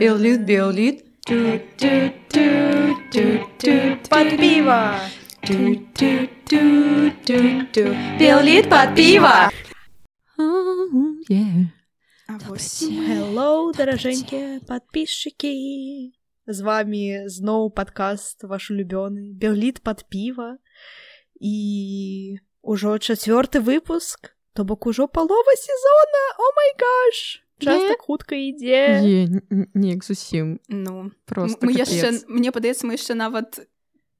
Беллит, беллит. Под пиво! Беллит под пиво. А вось Hello, даражэнькія падпісчыкі! З вами зноў падкаст ваш улюбёны Бегліт пад піва і ўжо чацвёрты выпуск, то бок ужо палова сезона О май гаш! Час Не. так хутка ідзе Е, н- неяк зусім ну просто мы яшчэ мне падаецца мы яшчэ нават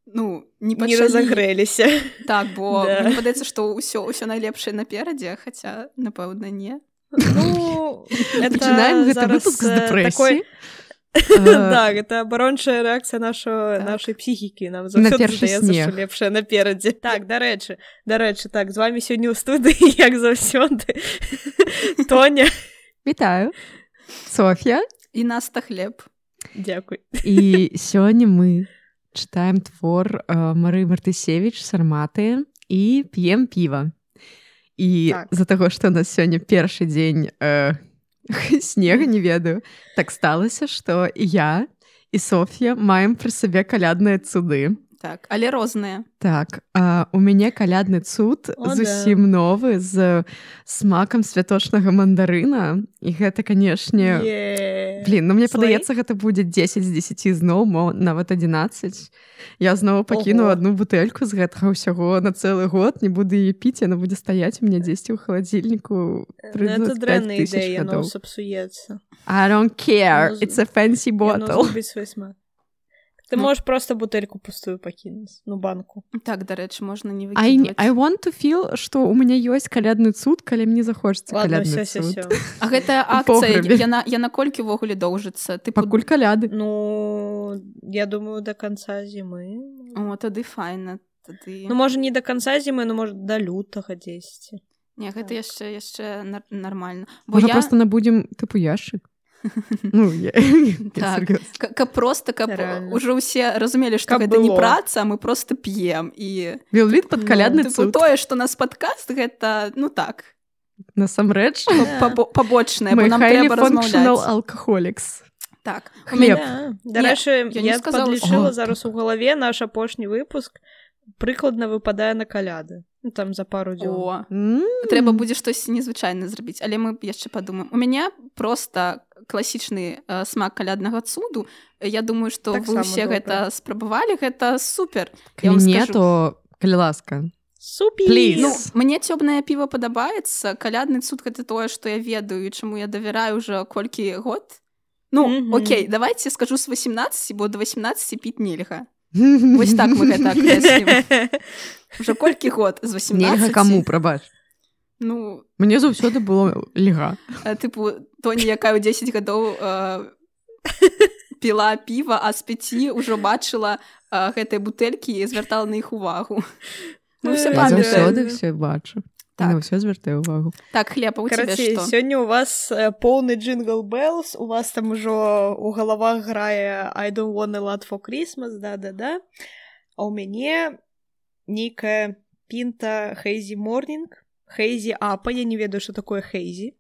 ну не не пачалі. разагрэліся. так бо Да. мне падаецца што ўсё ўсё найлепшае наперадзе хаця напэўна не Ну это зараз, э, такой- Э, Так, это абарончая рэакцыя нашого Так. нашай псіхікі нам здаецца, лепшае наперадзе так дарэчы дарэчы так з вами сёння ў студыі як заўсёды Тоня Вітаю. Софія. і нас та хлеб Дякуй І сёння мы чытаем твор э, Мары Мартысевіч сарматы і п'ем піва. І Так. з-за таго, што у нас сёння першы дзень э, снега не ведаю, так сталася, што і я і Софія маем пры сабе калядныя цуды. Так. Але розныя. Так, а, у мяне калядны цуд О, да. зусім новы з смакам святочнага мандарына. І гэта канешне Е. блин ну мне падаецца гэта будзе 10 з 10 зноў мо нават 11 я зноў пакіну Ого. одну бутэльку з гэтага ўсяго на цэлы год не буду яе піць яна будзе стаяць у мяне дзесьці ў халадзільніку Ну, это 35 дрэнная ідэя сапсуецца I don't care it's a fancy bottle. свой смак ты Ну. можаш просто бутэльку пустую пакінуць ну банку так дарэчы можна не I, выкідваць. I want to feel што у мяне ёсць калядны цуд калі мне захочется Ладно, всё, цуд всё. А гэтая у акцыя яна яна колькі ўвогуле доўжыцца ты пакуль каляды Ну я думаю до конца зімы о тады файна тады Ну можа не до конца зімы ну может до лютага 10 не гэта так. яшчэ яшчэ нар- нармальна бо я просто набудзем тыпу яшчык ну я, Так. каб просто каб уже ўсе разумелі што гэта не праца а мы просто п'ем і Віоліт пад калядны тыпу, цуд. Тое што нас падкаст гэта ну так насамрэч пабо- пабочнае бо мы нам трэба alcoholics. Так Дарэчы я сказала, подлічыла што- зараз у галаве наш апошні выпуск прыкладна выпадае на каляды ну, там за пару дзён о. М, трэба будзе штосьці незвычайна зрабіць але мы яшчэ падумаем у мяне просто класічны э, смак каляднага цуду. Я думаю што вы Таксама ўсе гэта спрабавалі гэта супер. Калі Я вам не скажу. то калі ласка супі. Ну, мне цёмнае піва падабаецца калядны цуд гэта тое што я ведаю і чаму я давяраю уже колькі год. Ну Мгм. Окей давайте скажу з 18 бо до 18 піць нельга Вось так мы гэта акрэслім. уже колькі год? З 18 нельга каму прабач ну мне заўсёды было льга тыпу тоні якая ў 10 гадоў э, піла піва а з 5 ўжо бачыла э, гэтыя бутэлькі і звяртала на іх увагу. Мы все все бачу Так. на ўсё звяртаю увагу. Так хлеб а у цябе Карацей, што сёння у вас поўны джингл Беллс у вас там ужо у галавах грае I don't want a lot for Christmas да да да а у мяне нейкая пінта хейзі морнинг хейзі апа я не ведаю что такое хейзі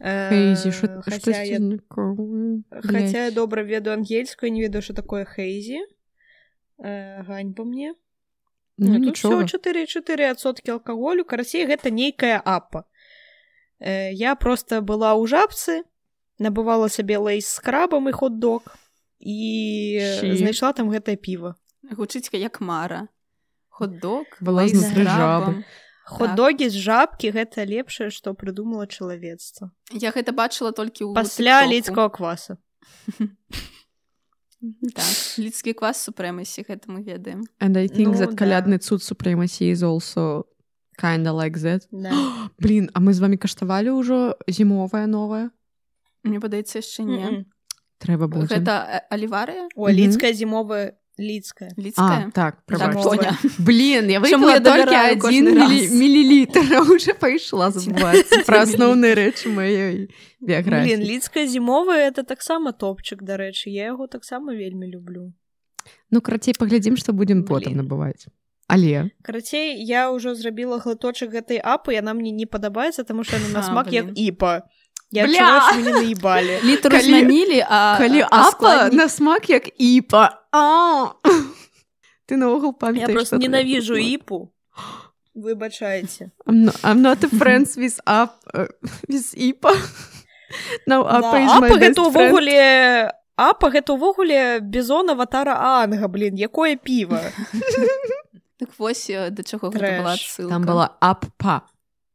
Хейзі, що Э, хаця штосьці я Хаця я добра ведаю ангельскую, не ведаю, що такое хейзі. Э, ганьба мне. Ну тут нічога всё 4,4% алкаголю. Карацей, гэта нейкая апа. Э, я просто была ў жабцы, набывала сабе лейс з крабам і хот-дог і Щі. знайшла там гэтае піва. гучыць як мара хот-дог Была жабы. Хот-догі з жабкі гэта лепшае, што прыдумала чалавецтва. я гэта бачыла толькі ў Пасля лідскага кваса. так лідскі квас супрэмасі гэта мы ведаем and I think Ну, that да. калядны цуд supremacy is also kinda like that Да. блин а мы з вами каштавалі ўжо зімовая новая мне падаецца яшчэ не М-м. трэба будзе гэта аліварыя О, Мгм. лідская зімовая лідская. а лідская так Так, прабачце. Тоня. блин я я толькі раз? мілілітр а уже пайшла пра асноўныя рэчы маёй Блин, біяграфіі лідская зімовая это таксама топчык дарэчы я яго таксама вельмі люблю. Ну карацей паглядзім што будзем потым набываць але карацей я ўжо зрабіла глыточак гэтай апы яна мне не падабаецца таму што на А, смак як іпа я Бля! адчуваю, што мяне наебалі літару Калі- змянілі а калі а апа складнік- на смак як іпа А! ты наогул я памятаеш просто што ненавіжу было? іпу выбачайце I'm not, I'm not a friends with up uh, with іпа no Да, апа is my апа best гэта friend. ўвогуле апа гэта ўвогуле бізон аватара анга блин якое піва Так вось э, да чаго гэта Трэш. была адсылка. там была аппа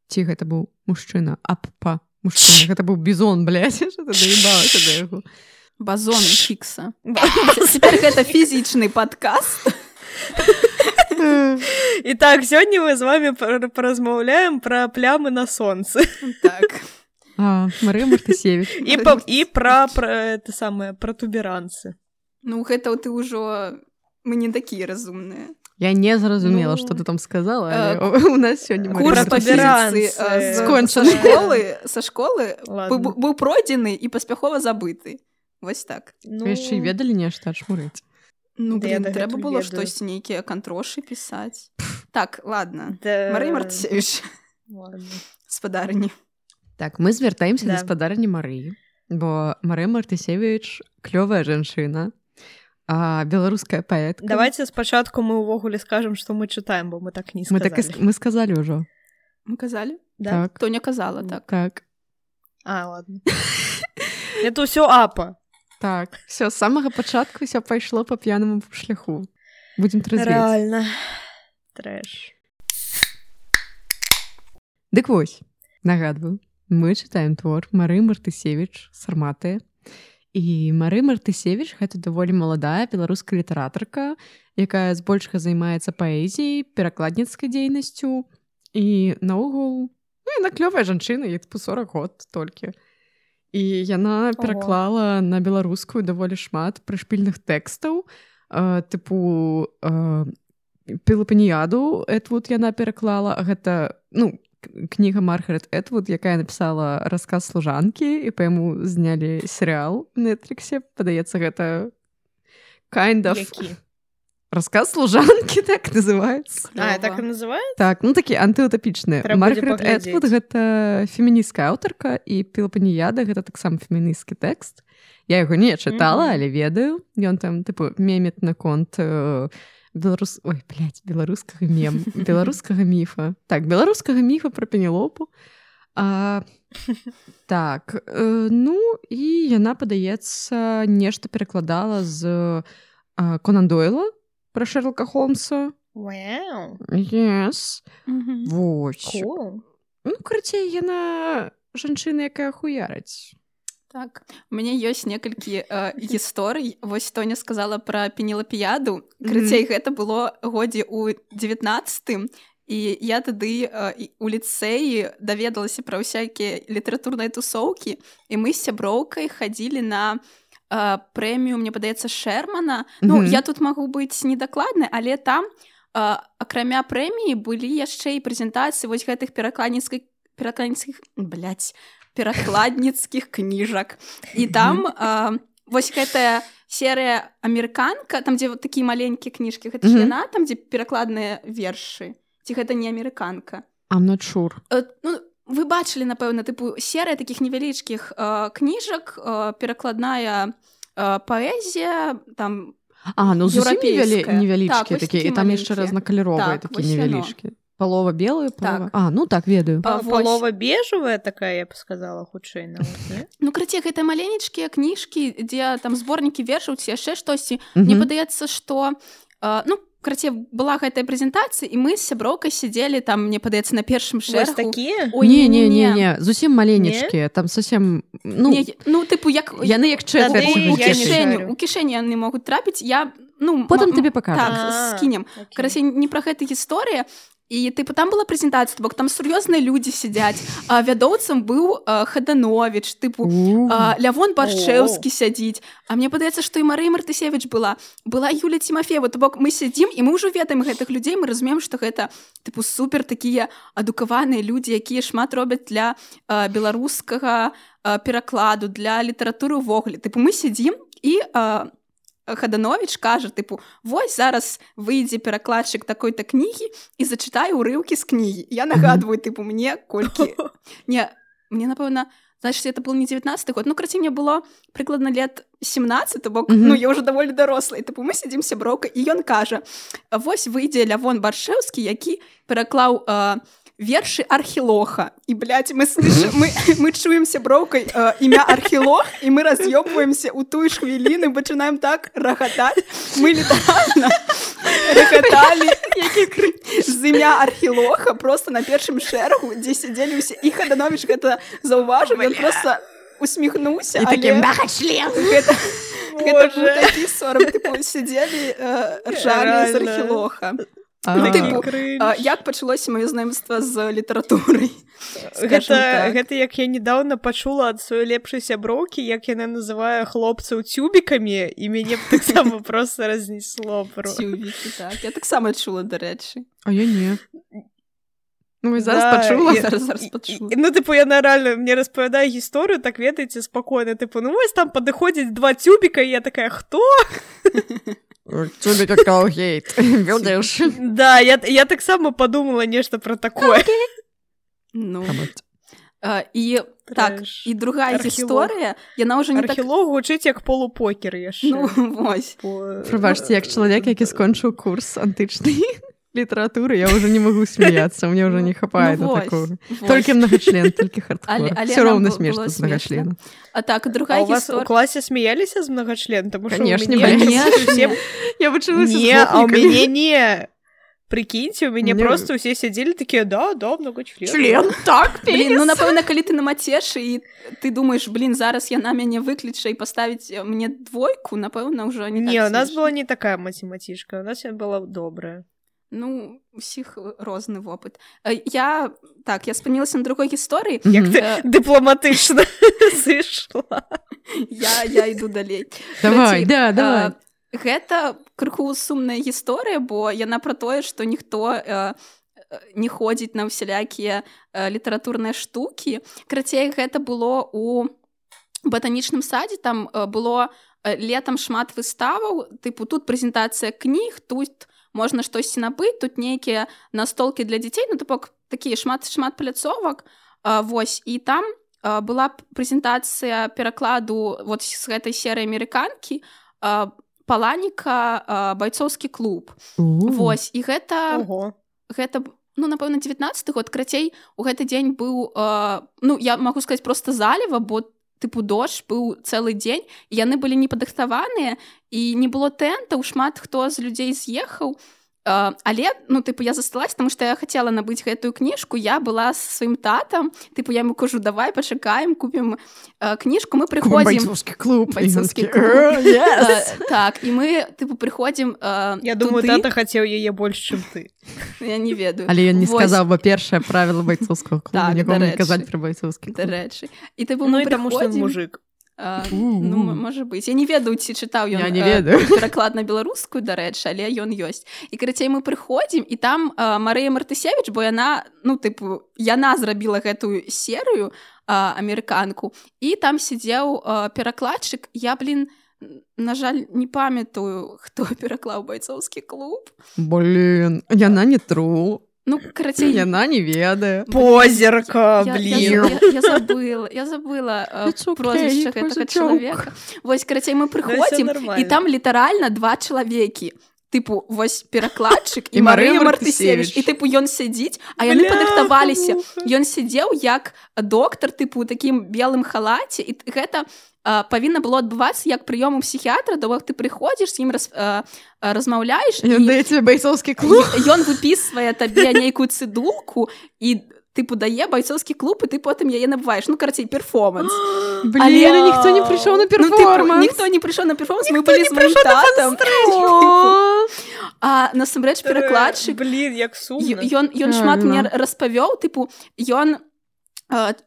ці гэта быў мужчына аппа мужчына гэта быў бізон блядь, даебалася да яго базон фікса цяпер гэта фізічны падкаст і так сёння мы з вами пар- паразмаўляем пра плямы на сонцы так. А, Марыя Мартысевич. І па, і пра пра это самае пратуберанцы ну гэта ты ўжо мы не такія разумныя я не зразумела Ну, что ты там сказала э, у нас сёння курс Марыя по фізіцы, э, з- Скончаны. са школы са школы Ладно. быў быў пройдзены і паспяхова забыты вось так ну, Вы яшчэ і ведалі нешта адшмурыць ну Да блин, трэба было штосьці нейкія кантрошы пісаць так ладно да... Марыя Марцевич Ладно. спадарні так мы звяртаемся Да. да. гаспадарні Марыі бо Марыя Мартысевич клёвая жанчына а беларуская паэтка давайте спачатку мы ўвогуле скажем что мы чытаем бо мы так не мы так і ск- мы сказалі ўжо мы казалі да? так. Хто не казала так. Так. А ладно. Это ўсё апа. Так. Все з самага пачатку все пайшло по п'янаму шляху. Будем реально. Трэш. Дык вось. Нагадваю. Мы чытаем твор Мары Мартысевич сарматыя і Мары Мартысевич гэта даволі маладая беларуская літаратарка якая збольшага займаецца паэзіяй перакладніцкай дзейнасцю і наогул ну, яна клёвая жанчына ей типу 40 год толькі і яна Ого. пераклала на беларускую даволі шмат прышпільных тэкстаў э, тыпу э, пілапаніяду Этвуд яна пераклала гэта ну к- кніга Маргарет Этвуд якая напісала расказ служанкі і па яму знялі серыал нетриксе падаецца гэта kind of Які? рассказ служанкі так называется. А так і называют так ну такі антыутапічны Трэба будзе Маргарет. Этвуд гэта феміністкая аўтарка і пілапаніяда гэта таксама феміністскі тэкст я яго не чытала Мгм. але ведаю. Ён там тыпу мемет наконт э, беларус ой блядь, беларускага мем беларускага міфа так беларускага міфа пра пенелопу а, так э, ну і яна падаецца нешта перакладала з а, Конан Дойла пра Шерлока Холмса Вау, yes. Мгм. Вось cool. ну карацей яна жанчына якая хуяраць Так. У мяне ёсць некалькі э, гісторый вось Тоня сказала пра пенелапіяду крыцей гэта было годзе у 19 і я тады э, у ліцэі даведалася пра ўсякія літаратурныя тусоўкі і мы з сяброўкай хадзілі на э, прэмію мне падаецца шермана. Ну Мгм. я тут магу быць недакладны але там э, акрамя прэміі былі яшчэ і прэзентацыі вось гэтых перакладніцкай перакладніцкіх блядь, перакладніцкіх кніжак. І там э, вось гэтая серыя амерыканка там дзе вот такія маленькія кніжкі гэта ж яна там дзе перакладныя вершы ці гэта не амерыканка sure. Э, ну, вы бачылі напэўна тыпу серыя такіх невялічкіх э, кніжак э, перакладная э, паэзія там А ну зусім невялі, невялічкі Так, такі і такі там яшчэ разнакаляровыя Так, такі вось яно. Палова белая палова... Так. А ну так ведаю. Па- палова бежавая такая я б сказала хутчэй не? ну крыце гэта маленечкія кніжкі дзе там зборнікі вершаў ці яшчэ штосьці Мне падаецца што э, ну краце была гэтая прэзентацыя і мы з сяброўкай сядзелі там мне падаецца на першым шэрагу такія Ой, не не не. Не зусім маленечкія там совсем ну не, ну тыпу як яны як я у кішэні яны могуць трапіць я ну потым м- табе м- пакажу так скінем окей. карацей не пра гэта гісторыя і тыпу там была прэзентацыя бок там сур'ёзныя людзі сядзяць а вядоўцам быў хаданович тыпу Лявон Баршэўскі сядзіць А мне падаецца што і Марыя Мартысевич была. Была Юля Тимофеева. То бок мы сядзім і мы ўжо ведаем гэтых людзей мы разумеем што гэта тыпу супер такія адукаваныя людзі якія шмат робяць для беларускага перакладу для літаратуры ўвогуле тыпу мы сядзім і а, хаданович кажа тыпу вось зараз выйдзе перакладчык такой-то кнігі і зачытаю урыўкі з кнігі я нагадваю тыпу мне колькі не мне напэўна значит это был не 19 год. Ну краці мне было прыкладна лет 17 бок mm -hmm. ну я уже даволі дарослай тыпу мы сядзім сяброўка і ён кажа вось выйдзе лявон баршэўскі які пераклаў а, вершы архілоха і блядь, мы слышим, мы, мы чуем сяброўкай э, імя архілох і мы раз'ёбваемся у тую ж хвіліны пачынаем так рагатаць мы літаральна рагаталі з імя архілоха просто на першым шэрагу дзе сядзелі ўсе і хаданович гэта заўважыў просто усміхнуўся сядзелі ржалі з архілоха тыпу, як пачалося маё знаёмства з літаратурай гэта, так. гэта як я недавно пачула ад сваёй лепшай сяброўкі як яна называе хлопцаў цюбікамі і мяне таксама просто разнесло так. я таксама чула дарэчы а я не Ну, зараз да, пачула я, зараз, зараз пачула. ну тыпу яна реально мне распавядае гісторыю так ведаеце спакойна тыпу ну вось там падыходзіць два цюбіка я такая хто Тебе какао гейт. Ведаеш? Да, я, я таксама подумала нешта пра такое. Ну. Uh, і Трэш. так і другая гісторыя яна ўжо не архілог так... гучыць як полупокер яшчэ ну, вось По... прабачце як чалавек які скончыў курс антычны літаратуры я уже не могу смеяться мне уже не хапает ну, такого только многочлен только все ровно смешно с многочлена а так другая у вас у классе смеяліся з многочлен там конечно я вучылася а у мяне не. Прикиньте у мяне просто усе сядзелі такія да да много член? Так ну напэўна калі ты на мацешы і ты думаешь блин зараз я на мяне выключа і паставіць мне двойку напэўна ўжо не не у нас была не такая математичка у нас была добрая Ну усіх розны вопыт я так я спынілася на другой гісторыі дыпламатычна сышла я я іду далей давай, да, давай. гэта крыху сумная гісторыя бо яна пра тое што ніхто не ходзіць на ўсялякія літаратурныя штукі крацей гэта было у батанічным садзе там было летом шмат выставаў тыпу тут прэзентацыя кніг тут можна штосьці набыць тут нейкія настолкі для дзяцей ну тыпок такія шмат шмат пляцовак Вось. І там а, была прэзентацыя перакладу вот з гэтай серыі амерыканкі паланіка байцоўскі клуб Вось. І гэта Ого. гэта ну напэўна 19 год крацей у гэты дзень быў а, ну я магу сказаць просто заліва бо ты тыпу дождж быў цэлы дзень яны былі непадрыхтаваныя і не было тэнтаў шмат хто з людзей з'ехаў але ну тыпу я засталась тому что я хотела набыць гэтую кніжку я была с сваім татам тыпу я ему кажу давай пачакаем купім кніжку мы прыходзім клуб так і мы тыпу прыходзім я думаю тата хацеў яе больш чым ты. Я не ведаю. Але ён не сказаў бы першае правіла байцоўскага казаць пра байцоўскі дарэчы і ты ну таму что мужик ну можа быць я не ведаю ці чытаў ён не ведаю. Пераклад на беларускую дарэчы але ён ёсць і карацей мы прыходзім і там Марыя мартысевич бо яна ну тыпу яна зрабіла гэтую серыю амерыканку і там сидзеў перакладчык я блин на жаль не памятаю хто пераклаў байцоўскі клуб. Блин яна не тру Ну, карацей... Яна не ведае. Позерка, блин. Я, я, я, забыла, я забыла uh, okay, прозвішча гэтага чалавека. Вось, карацей, мы прыходзім, і там літаральна два чалавекі. Тыпу, вось перакладчык і Марыя Мартысевіч. І тыпу, ён сядзіць, а яны падрыхтаваліся. Ён сядзеў як доктар, тыпу, такім белым халаце. І гэта павінна было адбывацца як прыём у псіхіатра то бок ты прыходзіш з ім раз, размаўляеш тебе байцоўскі клуб. ён выпісвае табе нейкую цыдулку і тыпу дае байцоўскі клуб і ты потым яе набываеш ну карацей перформанс. Але ніхто не прыйшоў на перформанс. ну, ніхто не прыйшоў на перформанс мы былі а насамрэч перакладчык блин як сум ён ён шмат мне распавёў тыпу ён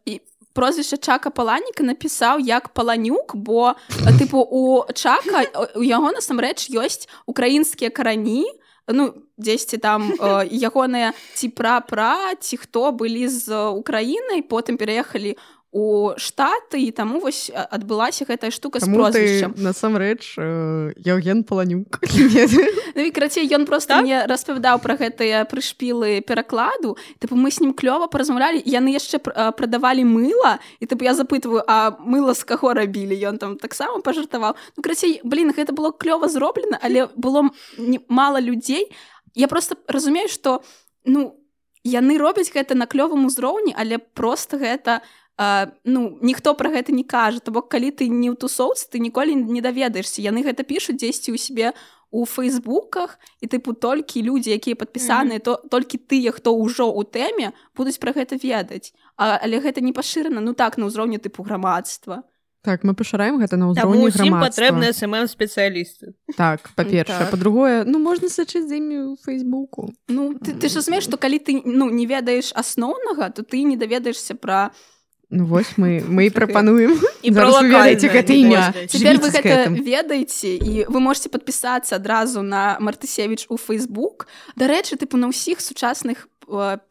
і прозвішча чака паланіка напісаў як паланюк бо тыпу у чака у яго насамрэч ёсць украінскія карані ну дзесьці там ягоныя ці пра пра ці хто былі з украінай потым пераехалі у штаты і таму вось адбылася гэтая штука з Таму ты прозвішчам. насамрэч э, Яўген паланюк. Ну і крацей ён просто Так? мне распавядаў пра гэтыя прышпілы перакладу. Тыпу мы з ним клёва паразмаўлялі яны яшчэ прадавалі мыла і тыпу я запытваю а мыла з каго рабілі? Ён там таксама пажартаваў. Ну крацей блин гэта было клёва зроблена але было не- мала людзей. Я просто разумею что ну яны робяць гэта на клёвым узроўні але просто гэта а, ну ніхто пра гэта не кажа. То бок калі ты не ў тусоўцы ты ніколі не даведаешся. Яны гэта пішуць дзесьці ў сябе у фейсбуках і тыпу толькі людзі якія падпісаныя то толькі тыя хто ўжо ў тэме будуць пра гэта ведаць. А, але гэта не пашырана ну так на ўзроўні тыпу грамадства. Так мы пашыраем гэта на ўзроўні патрэбныя смм спецыялісты. Так па-першае. Так. па-другое ну можна сачыць за імі фейсбуку Ну ты, ты ж разумееш што калі ты ну не ведаеш асноўнага то ты не даведаешся пра Ну вось мы мы і прапануем ведаеце гэта імя. Цяпер вы гэта ведаеце і вы можете падпісацца адразу на мартысевич у фейсбук дарэчы тыпу на ўсіх сучасных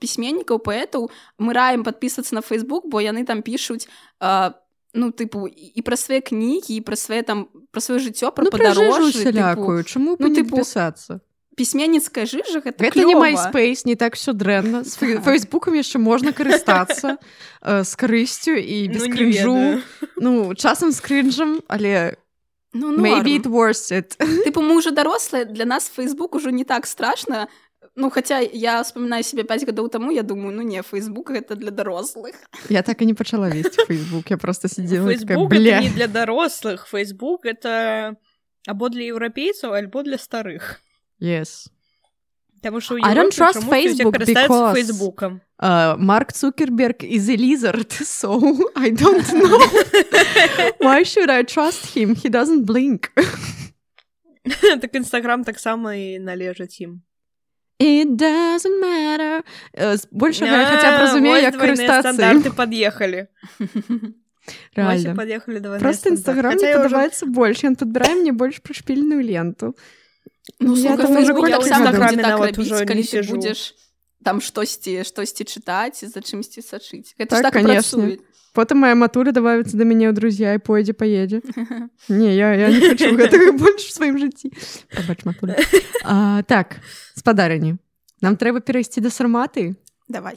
пісьменнікаў паэтаў мы раем падпісацца на фейсбук бо яны там пішуць э, ну тыпу і пра свае кнігі і пра свае там пра сваё жыццё пра ну, падарожжы тыпу, усялякую чаму ну, тыпу, пісацца пісьменніцкая жыжа гэта, гэта не. MySpace не так все дрэнна з фей- фейсбукам яшчэ можна карыстацца э, з карысцю і без Ну, не крынжу ведаю. ну часам з крынжам але ну, maybe норм. it worth it. Тыпу мы уже дарослыя для нас фейсбук ужо не так страшна ну хаця я вспоминаю себе 5 гадоў таму я думаю ну не фейсбук гэта для дарослых я так і не пачала весці фейсбук я просто это не для дарослых Фейсбук это або для еўрапейцаў альбо для старых yes Таму што ў I don't Еўропе trust чамусьці ўсе Facebook карыстаюцца because- фейсбукам Uh, Mark Zuckerberg is a lizard, so I don't know. Why should I trust him? He doesn't blink. так нстаграм таксама і належаць ім It doesn't matter. Uh, больше я хотя бы разумею, вось як двойныя карыстацца ім. стандарты пад'ехалі Реально. пад'ехалі Просто Инстаграм мне падабаецца больш. Ён падбірае мне больш прышпільную ленту. Ну, Я там уже Facebook колькі таксама гадоў. будзе так рабіць, калі ты будзеш там штосьці штосьці чытаць за чымсьці сачыць гэта Так, так конечно. Потым моя матуля добавіцца да мяне ў друзья і пойдзе паедзе. Не, я, я не хочу гэтага больш у сваім жыцці. Пабач. А, так, спадарыні. Нам трэба перайсці да сарматы. давай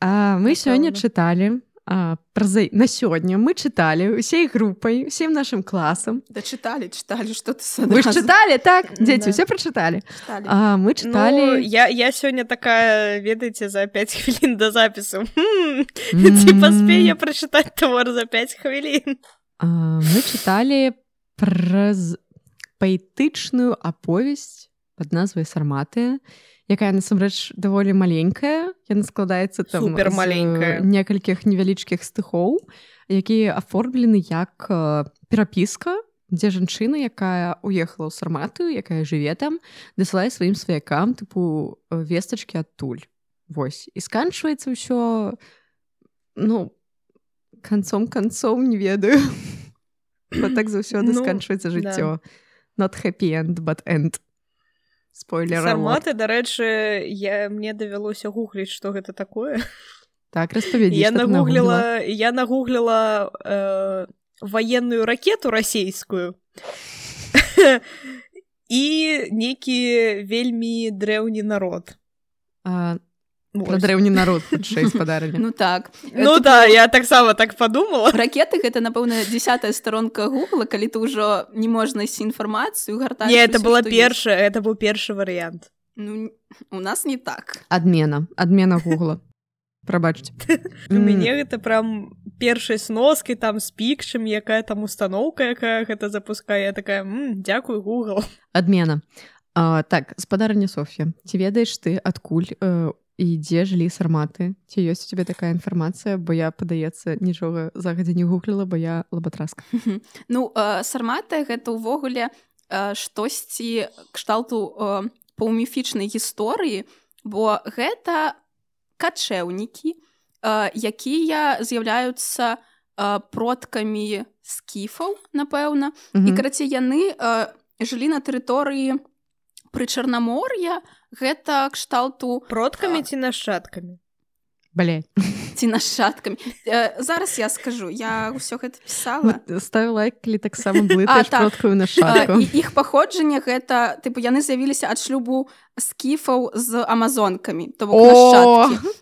А, мы сёння чыталі а, пра за... на сёння мы чыталі усей групай усім нашим класам да чыталі чыталі что ты вы чыталі так? Дзеці Да. ўсе прачыталі чыталі мы Ну, чыталі я, я сёння такая ведаеце за 5 хвілін да запісу ці паспею я прачытаць твор за 5 хвілін А, мы чыталі праз паэтычную аповесць под назвай сарматыя якая насамрэч даволі маленькая яна складаецца там Супер з маленькая. некалькіх невялічкіх стыхоў якія аформлены як э, перапіска дзе жанчына якая уехала ў сарматыю якая жыве там дасылае сваім сваякам тыпу э, вестачкі адтуль Вось. І сканчваецца ўсё ну канцом канцом не ведаю. Так заўсёды Ну, сканчваецца жыццё not happy end but end спойлер сарматы дарэчы я мне давялося гугліць што гэта такое так распавядзі я нагугліла я нагугліла э, военную ракету расійскую і некі вельмі дрэўні народ. А, Вось. дрэўні народ хутчэй спадарылі ну так. Ну да я таксама так подумала. ракеты гэта напэўна десятая сторонка гугла калі ты ўжо не можна знайсці інфармацыю гартаеш не это была першая это быў першы варыянт ну у нас не так. Адмена адмена гугла. Прабачце у мяне гэта прям першай сноскай там з пікчым якая там установка якая гэта запускае Я такая «М, дзякуй Google адмена а, так спадарня Софья. Ці ведаеш ты адкуль э, і дзе жылі сарматы ці ёсць у тебе такая інфармацыя бо я падаецца нічога загадзя не гугліла бо я лабатраска ну э, сармата гэта ўвогуле э, штосьці кшталту э, паўміфічнай гісторыі бо гэта качэўнікі э, якія з'яўляюцца э, продкамі скіфаў напэўна. І Мгм. карацей яны э, жылі на тэрыторыі пры чарнамор'я гэта кшталту продкамі ці нашчадкамі Блять. ці нашчадкамі э, зараз я скажу я ўсё гэта пісала. Став лайк, калі таксама так. продкую на іх паходжанне гэта тыпу яны з'явіліся ад шлюбу скіфаў з амазонкамі то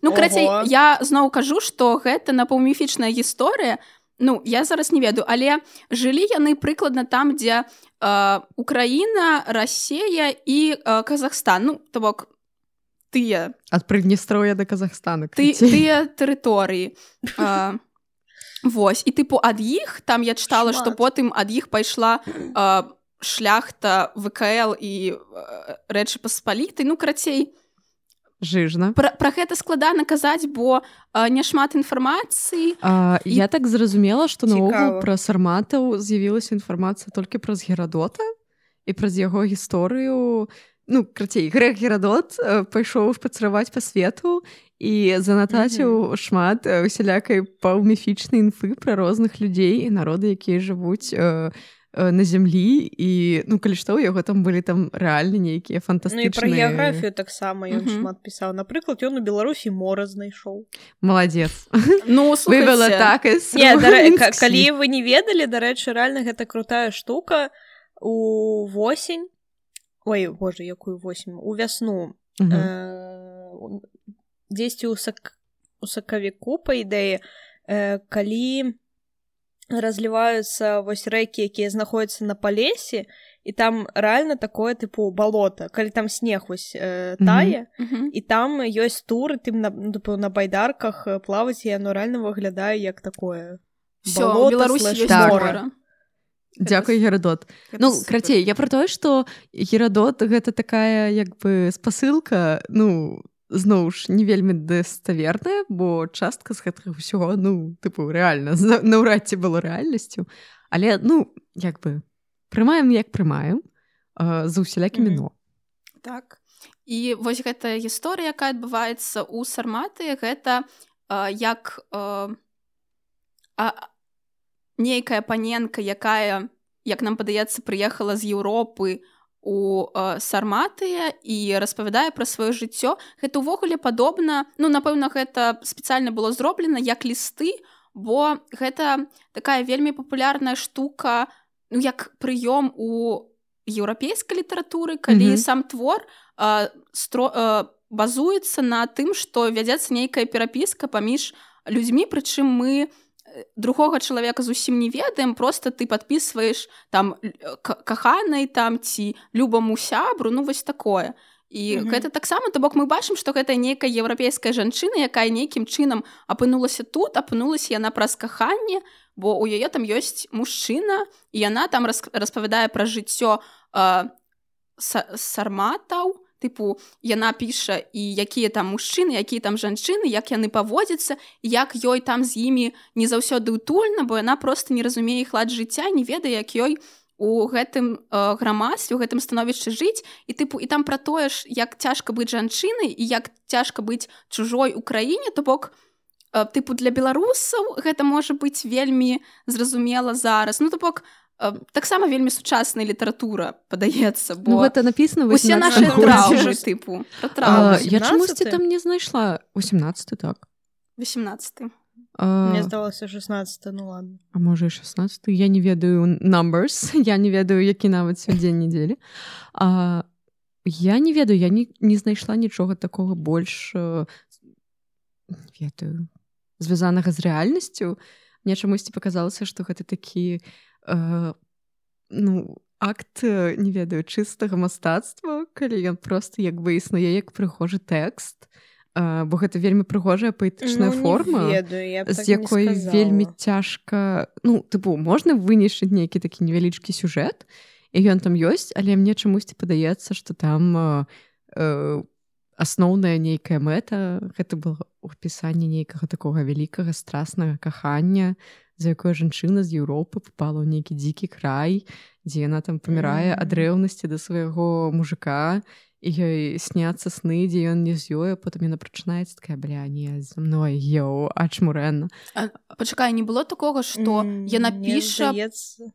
ну карацей Ого. я зноў кажу што гэта напаўміфічная гісторыя. Ну я зараз не ведаю але жылі яны прыкладна там дзе Украіна Расея і э, Казахстан. Ну то бок тыя Ад Прыднестроя да Казахстана. ты, тыя тэрыторыі а, Вось. І тыпу ад іх там я чытала што потым ад іх пайшла а, шляхта ВКЛ і рэчы паспалітай ну карацей Жыжна. пра, пра гэта складана казаць бо няшмат інфармацыі А, І- я так зразумела, што наогул пра сарматаў з'явілася інфармацыя толькі праз Герадота і праз яго гісторыю. Ну, крацей, грэх Герадот э, пайшоў шпацыраваць па свету і занатаціў шмат э, усялякай паўміфічнай інфы пра розных людзей і народы, якія жывуць э, э, на зямлі і ну калі што у яго там былі там рэальна нейкія Ну фантастычныя пра геаграфію таксама ён Мгм. шмат пісаў напрыклад ён у беларусі мора знайшоў маладзец ну вывела так калі вы не ведалі дарэчы рэальна гэта крутая штука. У восень ой боже якую восень у вясну Мгм. э, у- дзесьці ў сак у сакавіку па ідэі э, калі разліваюцца вось рэкі якія знаходзяцца на палесе і там рэальна такое тыпу балота калі там снег вось э, тае Мгм. і там ёсць туры тым на, ну, тыпу, на байдарках э, плаваць і яно рэальна выглядае як такое у слэш ёсць Так. Дзякуй герадот Ну крацей я про тое што герадот гэта такая як бы спасылка ну зноў ж не вельмі даставерная бо частка з гэтага ўсяго ну тыпу рэальна наўрад ці было рэальнасцю. Але ну як бы прымаем як прымаем за усялякімі Мгм. но. Так. І вось гэтая гісторыя якая адбываецца ў сарматы гэта э, як э, а, нейкая паненка якая як нам падаецца прыехала з Еўропы у э, сарматыя і распавядае пра сваё жыццё гэта ўвогуле падобна ну напэўна гэта спецыяльна было зроблена як лісты бо гэта такая вельмі папулярная штука ну як прыём у еўрапейскай літаратуры калі Мгм. сам твор э, стро э, базуецца на тым што вядзецца нейкая перапіска паміж людзьмі прычым мы э, другога чалавека зусім не ведаем просто ты подписываешь там э, каханай там ці любаму сябру ну вось такое і Мгм. гэта таксама то бок мы бачым што гэта нейкая еўрапейская жанчына якая нейкім чынам апынулася тут апынулася яна праз каханне бо у яе там ёсць мужчына і яна там рас, распавядае пра жыццё э, са, сарматаў тыпу яна піша і якія там мужчыны якія там жанчыны як яны паводзяцца як ёй там з імі не заўсёды утульна бо яна просто не разумее іх лад жыцця не ведае як ёй у гэтым э, грамадстве у гэтым становішчы жыць. І тыпу і там пра тое ж як цяжка быць жанчынай і як цяжка быць чужой у краіне то бок э, тыпу для беларусаў гэта можа быць вельмі зразумела зараз. Ну то бок э, таксама вельмі сучасная літаратура падаецца ну бо гэта написано в усе 18 нашы траўмы тыпу А, я 18? чамусьці там не знайшла? 18 так. 18 А, мне здалося 16 ну ладно. А можа і 16 я не ведаю numbers я не ведаю які нават дзень недзелі А я не ведаю я не, не знайшла нічога такого больш э, ведаю звязанага з рэальнасцю мне чамусьці паказалася што гэта такі э, ну акт э, не ведаю чыстага мастацтва калі ён просто як бы існуе як прыгожы тэкст э, бо гэта вельмі прыгожая паэтычная Ну, форма ведаю, з так якой вельмі цяжка ну тыпу можна вынішчыць нейкі такі невялічкі сюжэт і ён там ёсць але мне чамусьці падаецца што там э, э, асноўная нейкая мэта гэта было ўпісанне нейкага такога вялікага страснага кахання за якое жанчына з Еўропы попала ў нейкі дзікі край дзе яна там памірае ад рэўнасці да свайго мужика ёй сняцца сны дзе ён не з ёю потым яна прачынаецца такая бля не за мной еў ачмурэнна пачакай не было такога што яна піша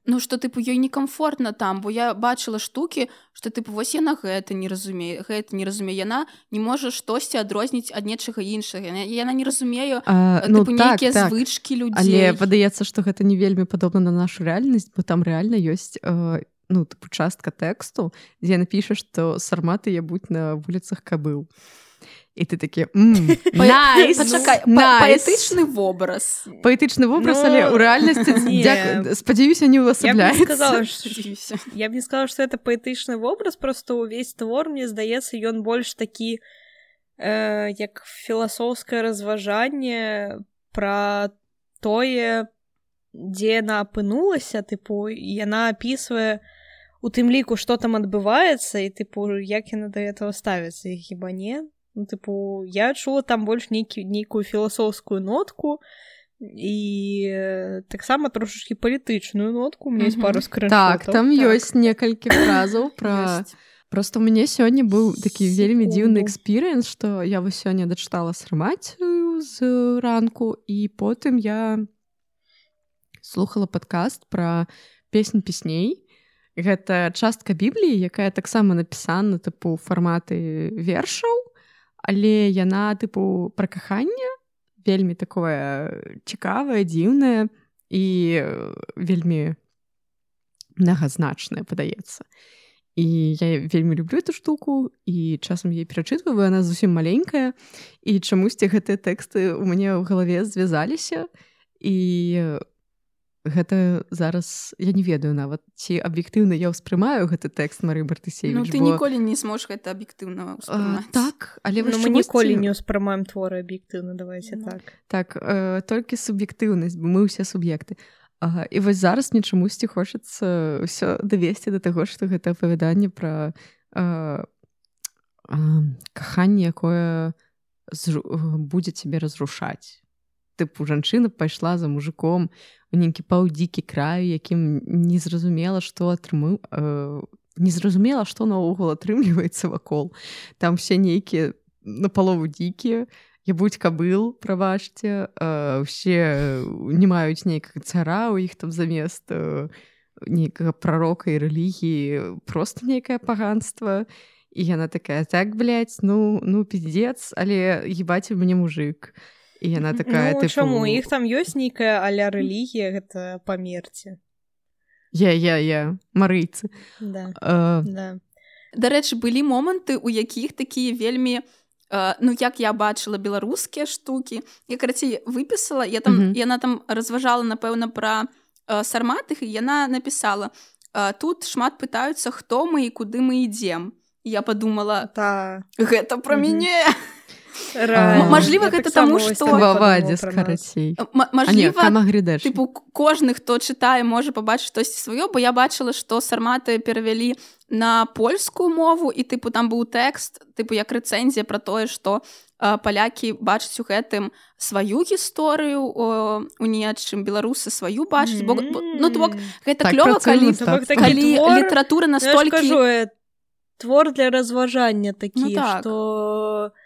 ну што тыпу ёй некамфортна там бо я бачыла штукі што тыпу вось яна гэта не разумее гэта не разумее яна не можа штосьці адрозніць ад нечага іншага яна не разумею ну, так, так. звычкі людзей але падаецца што гэта не вельмі падобна на нашу рэальнасць бо там рэальна ёсць э, ну тыпу частка тэксту дзе напіша што сарматы я будь на вуліцах кабыл і ты такі паэтычны вобраз? Паэтычны вобраз але ў рэальнасці спадзяюся не увасабля я б не сказала что это паэтычны вобраз просто ўвесь твор мне здаецца ён больш такі э, як філасофскае разважанне пра тое дзе яна апынулася тыпу яна апісвае у тым ліку что там адбываецца і тыпу як яна да этого ставіцца і хіба не ну, тыпу я чула там больш нейкі нейкую філасофскую нотку і э, таксама трошачки палітычную нотку. Мне есть пару скры так там ёсць так. некалькі фразаў пра просто у мяне сёння быў такі вельмі дзіўны экспірыенс што я вось сёння дачытала срамацію з ранку і потым я слухала падкаст пра песнь песней гэта частка бібліі якая таксама напісана тыпу фарматы вершаў але яна тыпу пра каханне вельмі такое цікавае дзіўнае і вельмі мнагазначная падаецца. І я вельмі люблю эту штуку і часам я перачытваю она зусім маленькая і чамусьці гэтыя тэксты у мяне ў галаве звязаліся. І гэта зараз я не ведаю нават ці аб'ектыўна я ўспрымаю гэты тэкст Мары Бартысей ну, ты бо... ніколі не зможешь гэта аб'ектыўна так але ну, мы ніколі не ўспрымаем творы аб'ектыўна давайся ну. так. Так э, толькі суб'ектыўнасць бо мы ўсе суб'екты. Ага, і вось зараз мне чамусьці хочацца ўсё давесці да таго што гэта апавяданне пра э, э, каханне якое зру... будзе цябе разрушаць тыпу жанчына пайшла за мужиком у нейкі паўдзікі краю якім незразумела што атрымыў э, незразумела што наогул атрымліваецца вакол. Там все нейкія на палову дзікія я будь кабыл прабачце э, усе не маюць нейкага цара у іх там замест э, нейкага прарока і рэлігіі просто нейкае паганства і яна такая так блядь, ну ну пиздец але ебаць у мяне мужик і яна такая ну, тыпу... чаму іх там ёсць нейкая аля рэлігія гэта памерці я я я. Марыйцы да. uh... да. дарэчы былі моманты у якіх такія вельмі uh, ну як я бачыла беларускія штукі я карацей выпісала я там mm -hmm. яна там разважала напэўна пра uh, сарматых і яна напісала uh, тут шмат пытаюцца хто мы і куды мы ідзем я подумала та гэта пра mm -hmm. мяне Мажліва гэта таму што вадзе карацей тыпу кожны хто чытае можа пабачыць штосьці сваё бо я бачыла што сарматы перавялі на польскую мову і тыпу там быў тэкст тыпу як рэцэнзія пра тое што палякі бачаць у гэтым сваю гісторыю у нечым беларусы сваю бачыць бо ну то бок гэта так клёва калі калі літаратура ну, настолькі твор для разважання такі што ну, так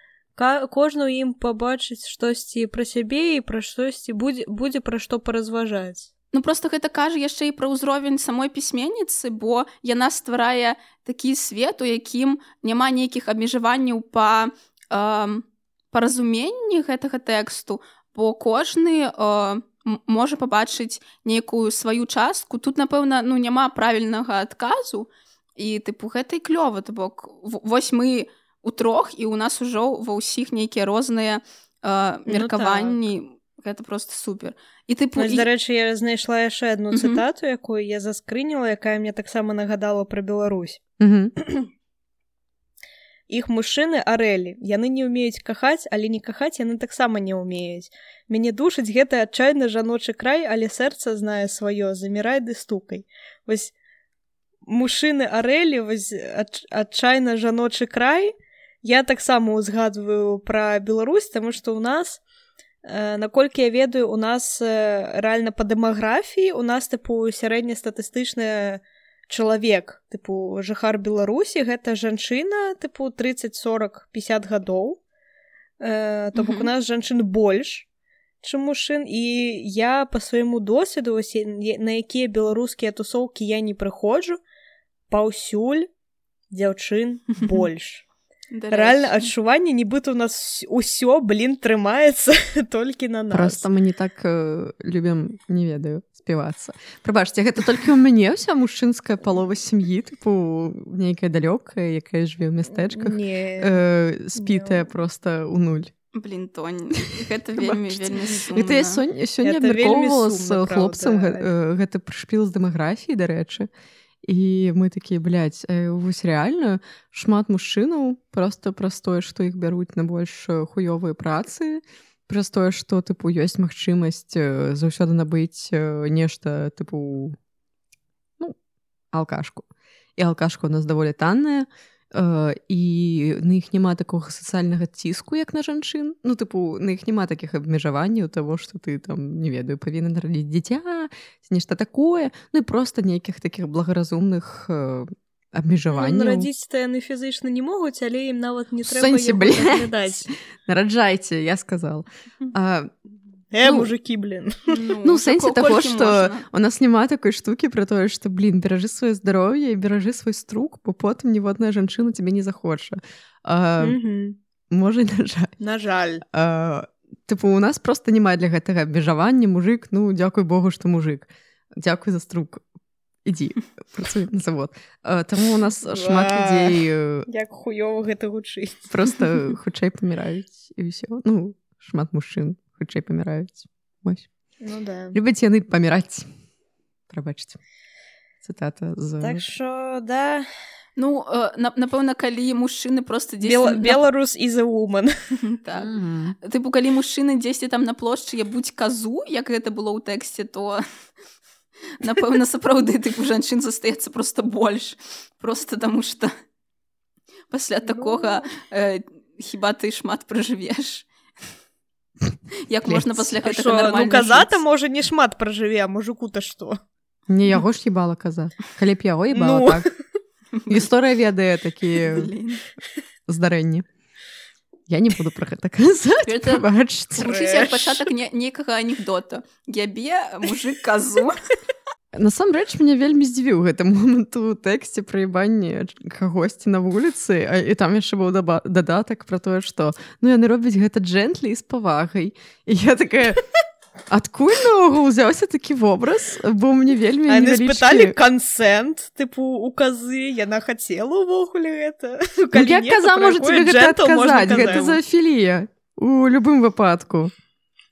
кожны ў ім пабачыць штосьці пра сябе і пра штосьці будзе будзе пра што паразважаць Ну просто гэта кажа яшчэ і пра ўзровень самой пісьменніцы бо яна стварае такі свет у якім няма нейкіх абмежаванняў па э, паразуменні гэтага тэксту бо кожны э, можа пабачыць нейкую сваю частку. Тут напэўна ну няма правільнага адказу і тыпу гэтай клёва то бок вось мы у трох і у нас ужо ва ўсіх нейкія розныя меркаванні ну, так. гэта просто супер. І ты ну, дарэчы я знайшла яшчэ одну цытату якую я заскрыніла якая мне таксама нагадала про Беларусь. Іх мужчыны арэлі. Яны не ўмеюць кахаць але не кахаць яны таксама не ўмеюць. Мяне душыць гэты адчайны жаночы край але сэрца знае сваё замірай ды стукай. Вось мужчыны арэлі вось адчайна жаночы край то я таксама узгадваю пра Беларусь таму што ў нас э, наколькі я ведаю у нас э, рэальна па дэмаграфіі у нас тыпу сярэднестатыстычная чалавек тыпу жыхар беларусі гэта жанчына тыпу 30 40 50 гадоў э, то бок у нас жанчын больш чым мужчын і я по свайму досведу на якія беларускія тусоўкі я не прыходжу паўсюль дзяўчын больш реально адчуванне нібыта у нас усё блин трымаецца толькі на нас. Просто мы не так э, любім не ведаю співацца прыбачце гэта толькі ў мяне ўся мужчынская палова сям'і тыпу нейкая далёкая якая жыве ў мястэчках э, спітая просто у нуль. Блин тонь гэта вельмі вельмі это я сёння абмяркоўвала з хлопцам гэта прышпіл з дэмаграфіі дарэчы і мы такія блядь, вось рэальна шмат мужчынаў просто праз тое што іх бяруць на больш хуёвыя працы праз тое што тыпу ёсць магчымасць заўсёды набыць нешта тыпу ну, алкашку. І алкашка у нас даволі танная і на іх няма такога сацыяльнага ціску як на жанчын ну тыпу на іх няма такіх абмежаванняў того что ты там не ведаю павінен нарадзіць дзіця нешта такое. Ну і просто нейкіх таких благаразумных абмежаванняў ну, радзіць яны фізычна не могуць але ім нават не трэба нараджайце я сказал. А Э, ну, мужики блин. ну, ну сэнсе таго что у нас няма такой штуки про тое что блин беражы сваё здароўе і беражы свой струк бо потым ніводная жанчына тебе не захоча можа на жаль. На жаль. Тыпу у нас просто няма для гэтага абмежавання мужик ну дзякуй богу что мужик. Дзякуй за струк. Ідзі на завод. Таму у нас шмат людзей як хуёва гэта гучыць. просто хутчэй паміраюць і ўсё. Ну шмат мужчын хутчэй паміраюць ну, да. любяць яны паміраць прабачце цытата з так що да. Ну э, напэўна калі мужчыны просто Бел, беларус і за уман так. mm -hmm. тыпу калі мужчыны дзесьці там на плошчы я будь казу як гэта было ў тэксце то напэўна сапраўды тыпу жанчын застаецца просто больш просто таму что пасля такога э, хіба ты шмат пражывеш як можна пасля ну, казата можа не шмат пражыве мужику-то што не яго ж ебала каза калі б яго і ну... так. гісторыя ведае такія здарэнні я не буду про гэта пачатак некага анекдота. Ябе мужик казу насамрэч мне вельмі здзівіў гэты момант у тэксце праебанне кагосьці на вуліцы а, і там яшчэ быў дадатак про тое што ну яны робяць гэта джентлі з павагай і я такая адкуль наогул узяўся такі вобраз? Бо мне вельмі пыталі кансент тыпу указы яна хацела увогуле гэта? Ну, як каза можете гэта, гэта за філія у любым выпадку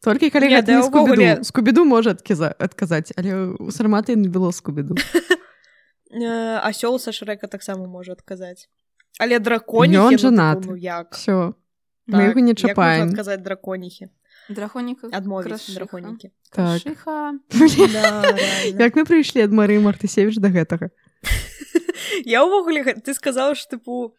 толькі калі гэта скубіду скубіду можа адказа адказаць але у сарматы не было скубіду асёл са шрэка таксама можа адказаць але драконі ён жанат ну, як? Все мы так, не чапаем казаць драконіхі драконіка адмовіць драконікі так. як мы прыйшлі ад мары мартысевіч да гэтага? Я ўвогуле ты сказаў ж тыпу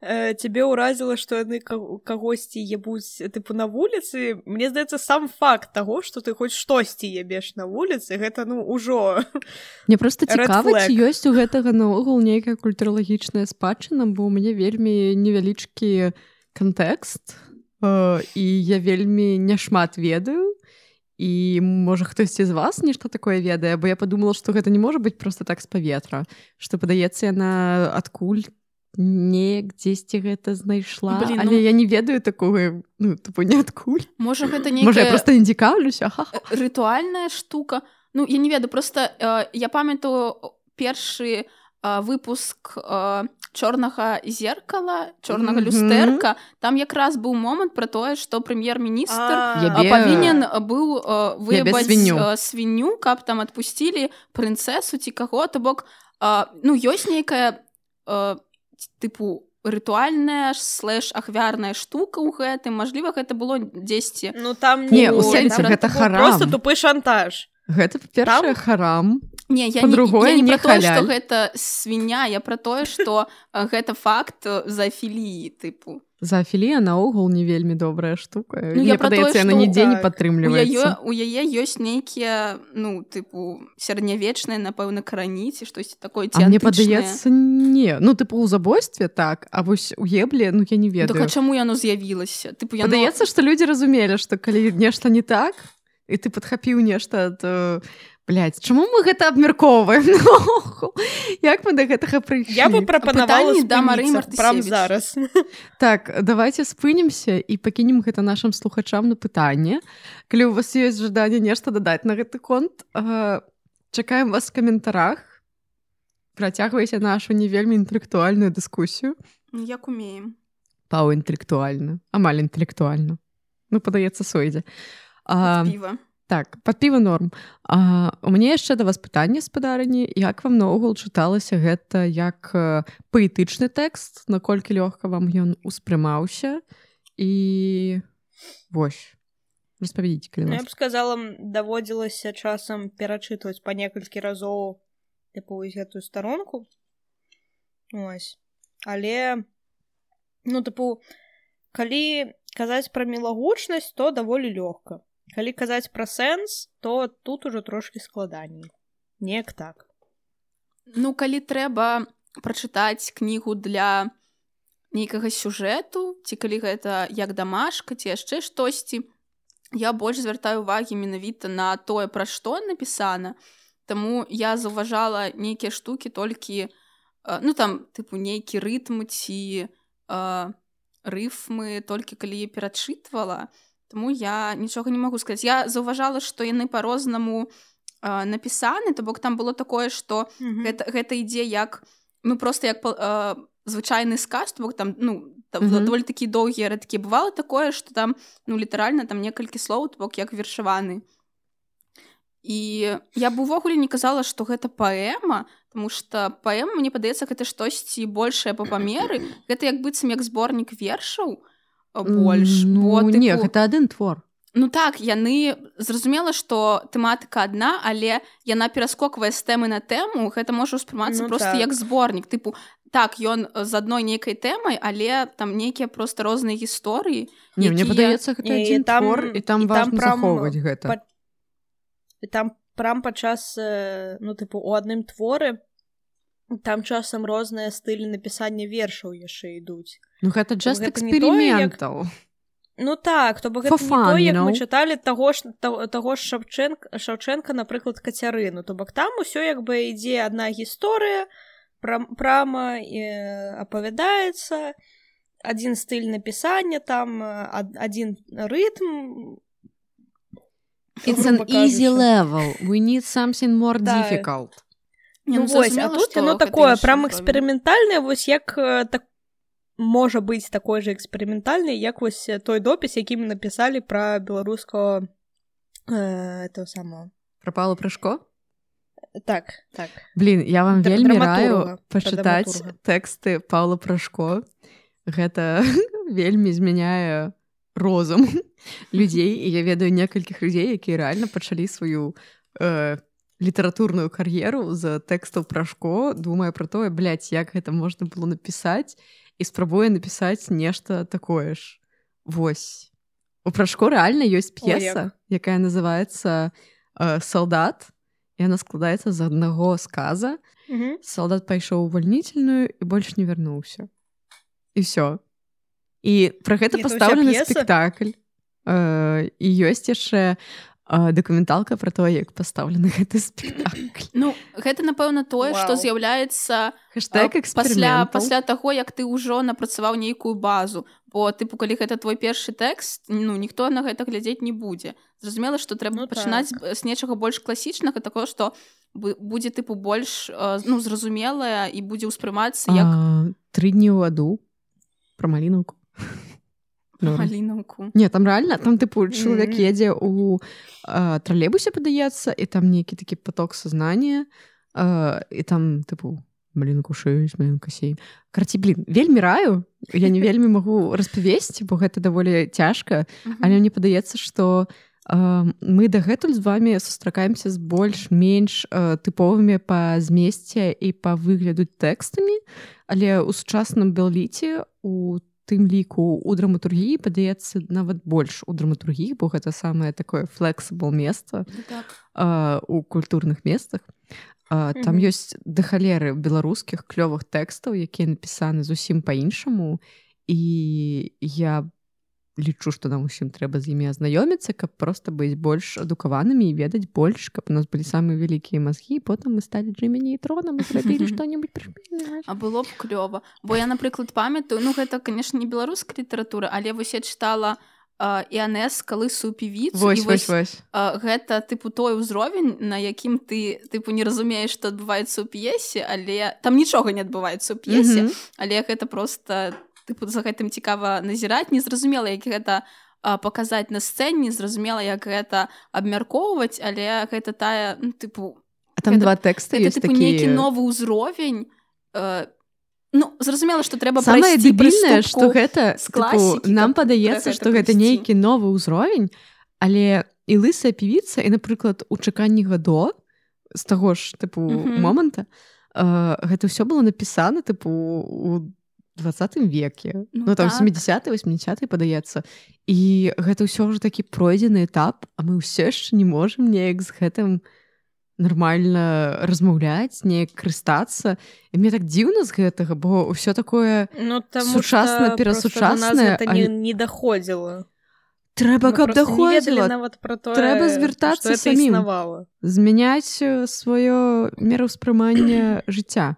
э, цябе ўразіла што яны кагосьці ебуць тыпу на вуліцы мне здаецца сам факт таго што ты хоць штосьці ебеш на вуліцы гэта ну ўжо мне просто цікава ёсць у гэтага наогул нейкая культуралагічная спадчына бо у мяне вельмі невялічкі кантэкст э, і я вельмі няшмат ведаю і можа хтосьці з вас нешта такое ведае бо я подумала што гэта не можа быць просто так з паветра што падаецца яна адкуль неяк дзесьці гэта знайшла. Блин, але ну... я не ведаю такого ну, ніадкуль можа гэта не можа просто не цікаўлюся рытуальная штука. Ну я не ведаю просто э, я памятаю першы э, выпуск э, чорнага зеркала чорнага mm -hmm. люстэрка там якраз быў момант про тое что прэм'ер-міністр павінен быў э, выебаць свінню. Э, свінню каб там адпусцілі прынцэсу ці каго то бок э, ну ёсць нейкая э, тыпу рытуальная слэш ахвярная штука ў гэтым. Мажліва гэта было дзесьці ну там не у сэнсе гэта харам. тупы шантаж. Гэта першае харам. Не я другое не, не, не то, што гэта свіня я пра тое што гэта факт за філіі тыпу заафілія наогул не вельмі добрая штука. Ну, я мне падаецца яна нідзе не так, у яе падтрымліваецца у яе ёсць нейкія ну тыпу сярэднявечныя напэўна карані ці штосьці такое ці А мне падаецца не ну тыпу ў забойстве так а вось у ебле ну я не Так, ведаю. а чаму яно з'явілася тыпу яно... падаецца што людзі разумелі што калі нешта не так і ты падхапіў нешта то Блядь, чаму мы гэта абмяркоўваем? Як мы да гэтага прыйшлі? Я бы прапанавала да Мары прям зараз. Так давайте спынемся і пакінем гэта нашим слухачам на пытанне. Калі у вас ёсць жаданне нешта дадаць на гэты конт э, чакаем вас в каментарах. Працягвайце нашу не вельмі інтэлектуальную дыскусію. Ну, як умеем. Пау інтэлектуальна амаль інтэлектуальна ну падаецца сойдзе. А, піва так под піва норм. А, у мяне яшчэ да вас пытанне спадарні як вам наогул чыталася гэта як паэтычны тэкст наколькі лёгка вам ён успрымаўся? І вось распавядзіце калі Ну, я б сказала даводзілася часам перачытваць па некалькі разоў тыпу гэтую старонку. Ось але ну тыпу калі казаць пра мілагучнасць то даволі лёгка калі казаць пра сэнс то тут ужо трошки складаней. Неяк так. Ну калі трэба прачытаць кнігу для нейкага сюжэту ці калі гэта як дамашка ці яшчэ штосьці я больш звяртаю увагі менавіта на тое пра што напісана. Таму я заўважала нейкія штукі толькі э, ну там тыпу нейкі рытм ці э, рыфмы толькі калі перачытвала Таму я нічога не магу сказаць я заўважала што яны па-рознаму э, напісаны то бок там было такое што гэта, гэта ідзе як ну просто як э, звычайны сказ то бок там ну там mm -hmm. даволі такі доўгія рэдкі бывало такое што там ну літаральна там некалькі слоў то бок як вершаваны і я б увогуле не казала што гэта паэма потому что паэма мне падаецца гэта штосьці большае па памеры гэта як быццам як зборнік вершаў больш ну, бо, не тыпу, гэта адзін твор. Ну так яны зразумела што тэматыка адна але яна пераскоквае з тэмы на тэму гэта можа ўспрымацца Ну просто так. як зборнік. Тыпу так ён з адной нейкай тэмай але там нейкія просто розныя гісторыі не, мне якія- падаецца гэта Не, і адзін там- твор і там і там важна прям гэта. па- І там прям падчас э, ну тыпу у адным творы там часам розныя стылі напісання вершаў яшчэ ідуць ну гэта не тое, як- Ну так то бок гэта не fun, то, you як мы know? чыталі таго ж таго, ж шапчэнка шаўчэнка напрыклад кацярыну то бок там усё як бы ідзе адна гісторыя прам, прама э, апавядаецца. Адзін стыль напісання там э, ад, адзін рытм. It's an easy level. We need something more Да. Не, Ну, вось, а зразумела, тут яно такое прям эксперыментальнае вось як э, так можа быць такой же эксперыментальны як вось э, той допіс які мы напісалі пра беларускага э, этого самого. Пропало Прыжко? так так. Блін, я вам вельмі раю пачытаць тэксты Паўла Прашко. Гэта вельмі змяняе розум людзей і я ведаю некалькіх людзей, якія рэальна пачалі сваю э, літаратурную кар'еру з тэкстаў Прашко, думае пра тое, блядь, як гэта можна было напісаць і спрабуе напісаць нешта такое ж. Вось. У Прашко рэальна ёсць п'еса, якая называецца э, салдат. І яна складаецца з аднаго сказа. Мгм. Салдат пайшоў у вальнітельную і больш не вярнуўся. І ўсё. І пра гэта ўся пастаўлены спектакль. І ёсць яшчэ дакументалка пра тое, як пастаўлены гэты спектакль. Ну гэта напэўна тое што Вау. з'яўляецца Хэштег пасля пасля таго як ты ўжо напрацаваў нейкую базу бо тыпу калі гэта твой першы тэкст ну ніхто на гэта глядзець не будзе зразумела што трэба Ну пачынаць так. з нечага больш класічнага такое што будзе тыпу больш ну зразумелая і будзе ўспрымацца як Тры дні ў аду пра малінаўку. Малінаўку Не там рэальна там тыпу чалавек едзе э, тралейбусе падаецца і там нейкі такі поток сознання э, і там тыпу малінку 6 малінка 7 карці блин вельмі раю. Я не вельмі магу распавесці бо гэта даволі цяжка але мне падаецца што э, мы дагэтуль з вами сустракаемся з больш-менш тыповымі па змесце і па выгляду тэкстамі але ў сучасным белліце у тым ліку у драматургіі падаецца нават больш у драматургіі бо гэта самае такое флексабл месца Ну так. а, у культурных месцах а, там Мгм. ёсць да халеры беларускіх клёвых тэкстаў якія напісаны зусім па-іншаму і я лічу што нам усім трэба з імі азнаёміцца каб проста быць больш адукаванымі і ведаць больш каб у нас былі самыя вялікія мазгі потым мы сталі джимені і тронам і зрабілі прышпільнае. А было б клёва бо я напрыклад памятаю ну гэта конечно не беларуская літаратура але вось я чытала іанес калысу певіцу вось вось вось а, гэта тыпу той узровень на якім ты тыпу не разумееш што адбываецца ў п'есе але там нічога не адбываецца ў п'есе Мгм. але гэта просто тыпу за гэтым цікава назіраць. Незразумела як гэта паказаць на сцэне зразумела як гэта абмяркоўваць але гэта тая ну, тыпу а там гэта- два тэксты гэта тыпу нейкі такія новы ўзровень э, ну зразумела што трэба самае прайсці дэбільнае што гэта з тыпу, нам падаецца што гэта нейкі новы ўзровень але і лысая певіца і напрыклад у чаканні гадо з таго ж тыпу Мгм. моманта э, гэта ўсё было напісана тыпу у двадцатым веке Ну ну, там так. 70 80 падаецца і гэта ўсё ўжо такі пройдзены этап а мы ўсё яшчэ не можам неяк з гэтым нармальна размаўляць неяк карыстацца і мне так дзіўна з гэтага бо ўсё такое Ну, таму Сучасна, перасучаснае, не, але- не доходзіла. трэба каб даходзіла нават пра тое, Трэба звяртацца што гэта самім. існавала. змяняць э, сваё мераўспрымання жыцця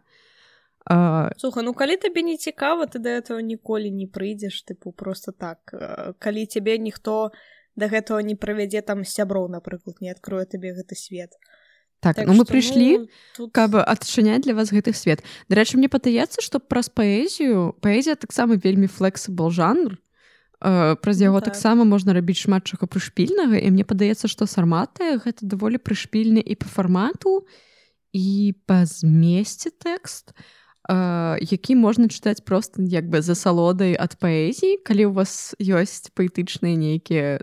а, Слухай, ну калі табе не цікава, ты да этого ніколі не прыйдзеш, тыпу просто так. Калі цябе ніхто да гэтага не правядзе там сяброў, напрыклад, не адкрое табе гэты свет. так, так ну мы прыйшлі ну, тут... каб адчыняць для вас гэты свет дарэчы мне падаецца што праз паэзію паэзія таксама вельмі флексабл жанр э, праз Ну яго так. таксама можна рабіць шмат чаго прышпільнага і мне падаецца што сарматыя гэта даволі прышпільны і па фармату і па змесце тэкст э, які можна чытаць просто як бы за салодай ад паэзіі калі у вас ёсць паэтычныя нейкія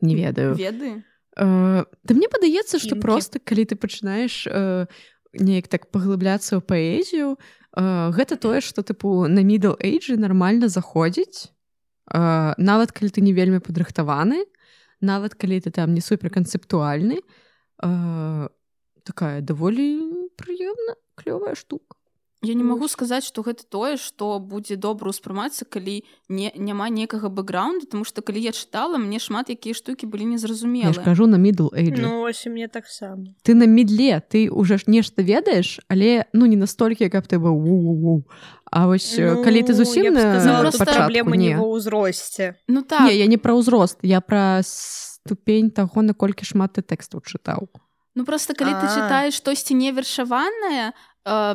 не ведаю веды Э, Да мне падаецца, што Інкі. проста калі ты пачынаеш э, неяк так паглыбляцца ў паэзію, э, гэта тое, што тыпу на middle эйджы нармальна заходзіць. Э, нават калі ты не вельмі падрыхтаваны, нават калі ты там не суперканцэптуальны, э, такая даволі прыемна клёвая штука. Я не магу Вось. сказаць, што гэта тое, што будзе добра ўспрымацца, калі не, няма некага бэкграунду, тому што калі я чытала, мне шмат якія штукі былі незразумелыя. кажу на middle эйджы. Ну, ось мне таксама. Ты на мідле, ты ўжо ж нешта ведаеш, але ну не настолькі, каб ты быў у-у-у. А вось ну, калі ты зусім праблема не ўзросце. Ну так, Не, я не пра ўзрост, я пра ступень таго, наколькі шмат ты тэкстаў чытаў. Ну просто калі ты чытаеш штосьці невершаванае, э,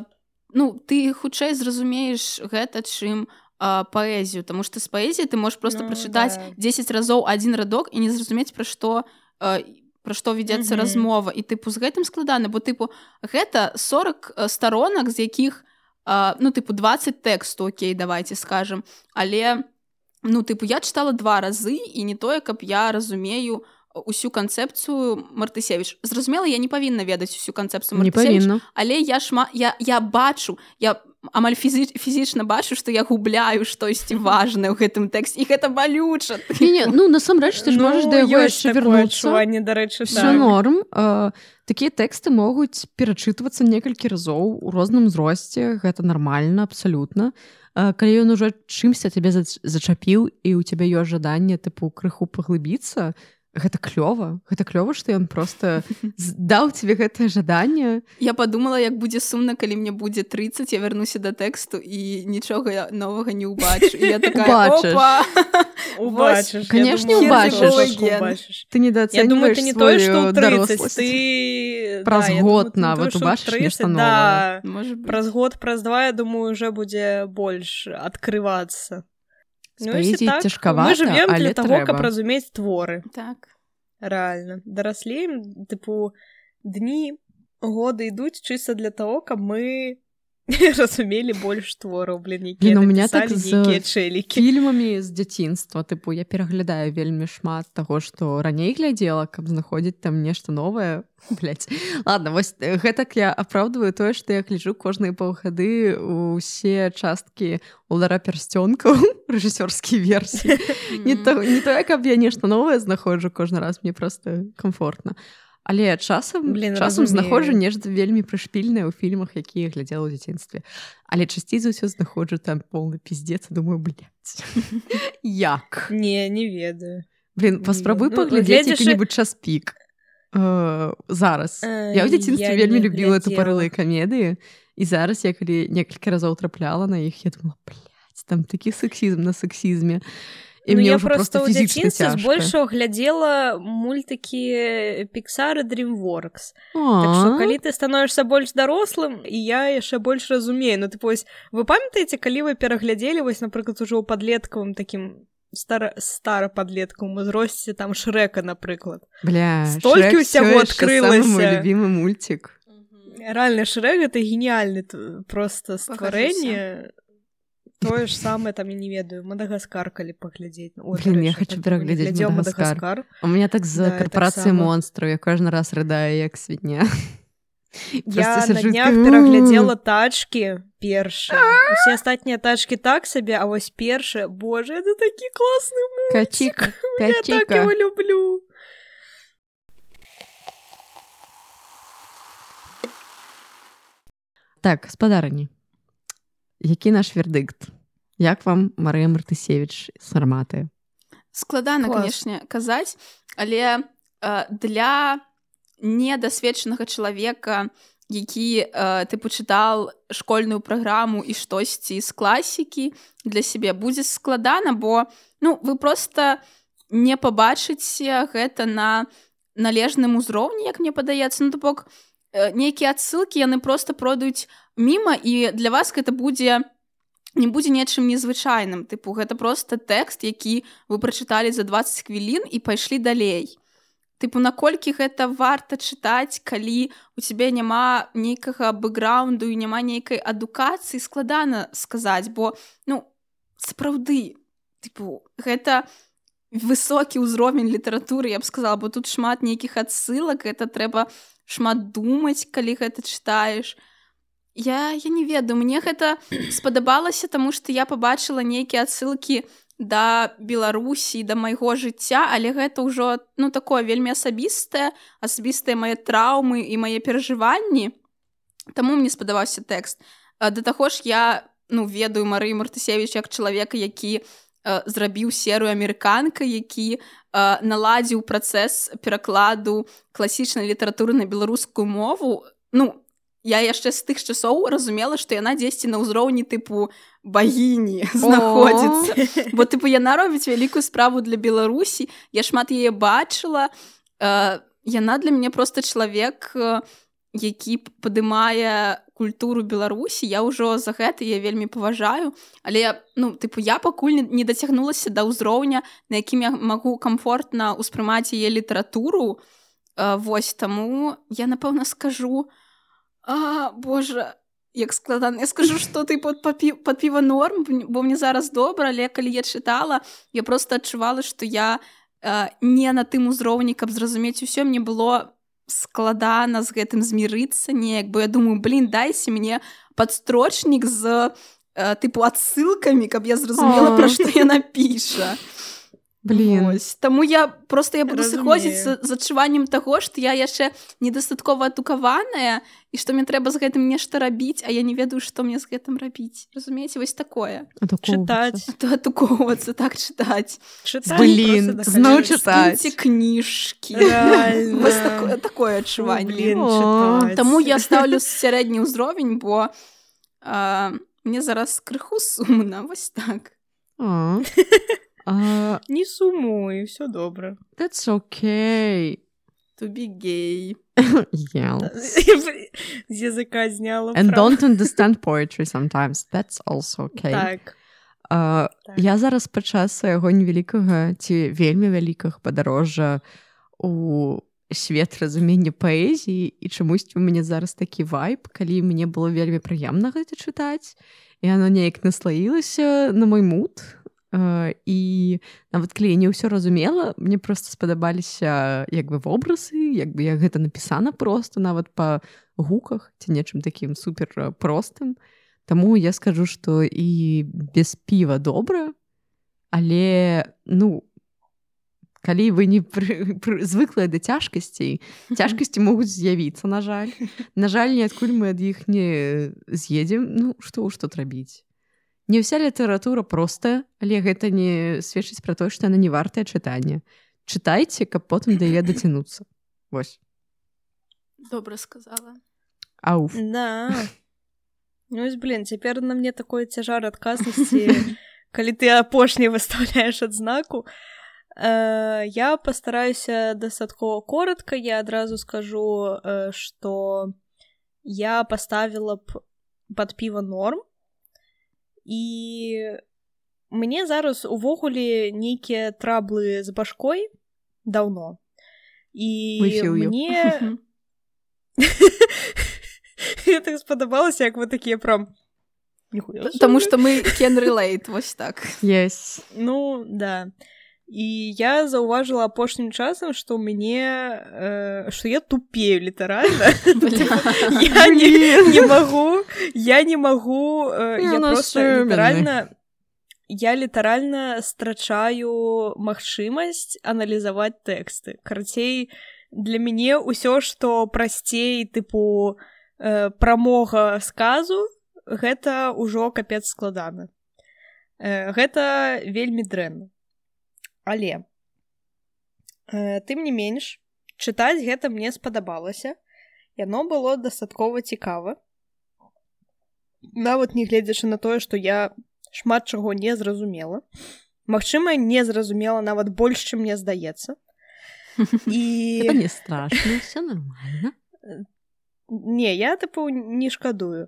ну ты хутчэй зразумееш гэта чым э, паэзію, Таму што з паэзіі ты можаш просто Ну, прачытаць да. 10 разоў адзін радок і не зразумець пра што э, пра што вядзецца Мгм. размова і тыпу з гэтым складана бо тыпу гэта 40 э, старонак з якіх э, ну тыпу 20 тэксту Окей давайте скажем але ну тыпу я чытала два разы і не тое каб я разумею усю канцэпцыю мартысевич зразумела я не павінна ведаць усю канцэпцыю Не Мартысевіч, павінна. але я шма я я бачу я амаль фізі фізічна бачу што я губляю штосьці важнае ў гэтым тэксце і гэта балюча Не, не, ну насамрэч ты ж можаш да яго яшчэ адчуванне, дарэчы, так. норм. Э, Такія тэксты могуць перачытвацца некалькі разоў у розным узросце. Гэта нармальна, абсалютна. Э, Калі ён ужо чымся цябе зач- зачапіў і ў цябе ёсць жаданне тыпу крыху паглыбіцца, гэта клёва. Гэта клёва, што ён проста з- даў цябе гэтае жаданне. Я подумала як будзе сумна калі мне будзе 30 я вярнуся да тэксту і нічога новага не ўбачу Канешне, убачыш. Ты Я думаю, ты не тое, што ў 30, даросласць. ты... Праз год не нават убачыш 30, нешта Да, Можа быць. праз год, праз два, я думаю, уже будзе больш адкрывацца. З Ну, паэзіяй так, цяжкавата, мы живем але для того, каб трэба. разумець творы. так Рэальна. Дараслеем, тыпу, дні, годы ідуць чыста для того, каб мы разумелі больш твораў Блін, у меня так з чэлікі фільмамі з дзяцінства тыпу я пераглядаю вельмі шмат таго што раней глядзела каб знаходзіць там нешта новае Блядь. ладно вось э, гэтак я апраўдваю тое што я гляджу кожныя паўгады усе часткі улара пярсцёнкаў рэжысёрскі версіі. Не то не тое каб я нешта новае знаходжу кожны раз мне просто комфортна але часам Блін, часам знаходжу нешта вельмі прышпільнае ў фільмах якія глядзела ў дзяцінстве але часцей за ўсё знаходжу там поўны пиздец думаю блядь. як? Не не ведаю. Блин паспрабуй ну, паглядзець які-небудзь час пік э, зараз Э, я ў дзяцінстве вельмі любіла тупарылыя камедыі і зараз я калі некалькі разоў трапляла на іх я думала блядь, там такі сексізм на сексізме і ну, мне я просто ў фізічна дзяцінстве збольшого глядзела мультыкі піксары dreamworks. Так што калі ты становішся больш дарослым і я яшчэ больш разумею. Ну ты вось вы памятаеце калі вы пераглядзелі вось напрыклад ужо ў падлеткавым такім стара стара падлеткам узросце там шрэка напрыклад бля столькі ўсяго адкрылася. любімы мультик. Рэальны шрэк это геніальны т- просто стварэнне тое ж самае там я не ведаю мадагаскар калі паглядзець О, Блін, я дарэчы, хочу так пераглядзець глядзеў «Мадагаскар». у меня так за Да, я карпорацыі таксама. монстраў я кожны раз рыдаю як свіння Я Просто на сиджу днях такая, пераглядзела тачкі першыя усе астатнія тачкі так сабе а вось першая Боже это такі класны качіка я так качіка его люблю Так, спадарні. Які наш вердыкт? Як вам Марыя Мартысевіч сарматы? складана канешне казаць але э, для недасведчанага чалавека які э, ты пачытаў школьную праграму і штосьці з класікі для сябе будзе складана бо ну вы просто не пабачыце гэта на належным узроўні як мне падаецца ну то бок э, нейкія адсылкі яны просто пройдуць міма і для вас гэта будзе не будзе нечым незвычайным. Тыпу гэта просто тэкст які вы прачыталі за 20 хвілін і пайшлі далей. Тыпу наколькі гэта варта чытаць калі у цябе няма нейкага бэкграунду і няма нейкай адукацыі складана сказаць бо ну сапраўды тыпу гэта высокі ўзровень літаратуры я б сказала бо тут шмат нейкіх адсылак это трэба шмат думаць калі гэта чытаеш я я не ведаю мне гэта спадабалася таму што я пабачыла нейкія адсылкі да беларусі да майго жыцця але гэта ўжо ну такое вельмі асабістае асабістыя мае траўмы і мае перажыванні. Таму мне спадабаўся тэкст. Да таго ж я ну ведаю Марыю мартысевич як чалавека які э, зрабіў серыю амерыканка які э, наладзіў працэс перакладу класічнай літаратуры на беларускую мову. Ну я яшчэ з тых часоў разумела што яна дзесьці на ўзроўні тыпу багіні знаходзіцца бо тыпу яна робіць вялікую справу для беларусі я шмат яе бачыла. Э, яна для мяне просто чалавек э, які падымае культуру беларусі я ўжо за гэта я вельмі паважаю. Але я ну тыпу я пакуль не- дацягнулася да ўзроўня на якім я магу комфортна ўспрымаць яе літаратуру. Э, вось таму я напэўна скажу а боже як складана я скажу что ты под папі под піва норм бо мне зараз добра але калі я чытала я просто адчувала что я э, не на тым узроўні каб зразумець усё мне было складана з гэтым змірыцца неяк бы я думаю блин дайся мне падстрочнік з э, тыпу адсылкамі каб я зразумела А. пра што яна піша Блін. Вось. Таму я просто я буду сыходзіць з, з адчуваннем таго што я яшчэ недастаткова адукаваная і што мне трэба з гэтым нешта рабіць а я не ведаю што мне з гэтым рабіць. Разумееце вось такое. Чытаць. Адукоўвацца так чытаць. Просто зноў чытаць. Кніжкі такое, такое адчуванне. Чытаць. Таму я ставлю сярэдні ўзровень бо а, мне зараз крыху сумна вось так А. Не сумуй все добра That's okay. тубі гей Yeah. з языка зняла And don't understand poetry sometimes. That's also okay. так А, Так. Я зараз падчас свайго невялікага ці вельмі вялікага падарожжа у свет разумення паэзіі і чамусьці у мяне зараз такі вайп калі мне было вельмі прыемна гэта чытаць і оно неяк наслаілася на мой мут і нават калі я не ўсё разумела мне просто спадабаліся як бы вобразы як бы я гэта напісана просто нават па гуках ці нечым такім супер простым. Таму я скажу што і без піва добра але ну калі вы не звыклыя да цяжкасцей цяжкасці могуць з'явіцца на жаль. На жаль ніадкуль мы ад іх не з'едзем ну што ж тут рабіць не ўся літаратура простая але гэта не сведчыць пра тое што яна не вартае чытання. Чытайце каб потым да яе дацянуцца. Вось. Добра сказала. Ауф да. Ну блин цяпер на мне такой цяжар адказнасці калі ты апошні выставляеш адзнаку. Э, я постараюся дастаткова коротко я адразу скажу э, что я поставила б под піва норм і мне зараз увогуле нейкія траблы з башкой даўно і мне так спадабалася як вы такія прям Таму што мы кенрылейт вось так. Есть ну да. і я заўважыла апошнім часам што мне э, што я тупею літаральна я не магу я не магу я просто літаральна я літаральна страчаю магчымасць аналізаваць тэксты карацей для мяне ўсё што прасцей тыпу э, прамога сказу гэта ўжо капец складана э, гэта вельмі дрэнна але э, тым не менш чытаць гэта мне спадабалася. Яно было дастаткова цікава. Нават не гледзячы на тое што я шмат чаго не зразумела. Магчыма не зразумела нават больш чым мне здаецца. І не страшно все нормально. Не я тыпу не шкадую.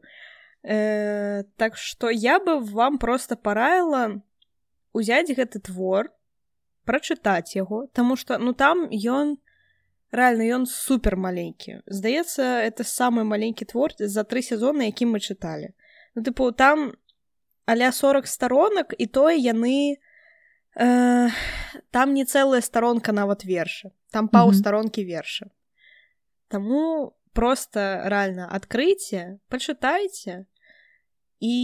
Э, так што я бы вам просто параіла узяць гэты твор прачытаць яго Таму что ну там ён реально ён супер маленькі здаецца это самы маленькі твор за тры сезоны які мы чыталі ну тыпу там аля 40 сторонак і тое яны э, там не цэлая старонка нават верша там паў старонкі верша Таму просто реально адкрыйце пачытайце і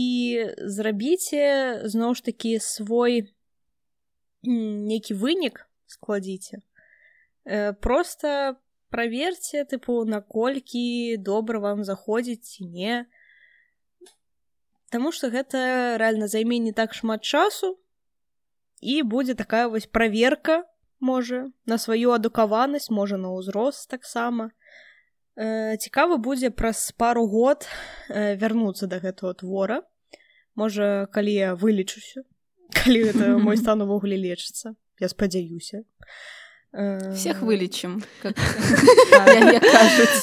зрабіце зноў ж такі свой нейкі вынік складзіце э, просто праверце тыпу наколькі добра вам заходзіць не Таму что гэта реально займе не так шмат часу і будзе такая вось праверка можа на сваю адукаванасць можа на ўзрост таксама э, цікава будзе праз пару год э, вярнуцца да гэтага твора. Можа калі я вылічуся калі гэта мой стан увогуле лечыцца я спадзяюся всех вылечым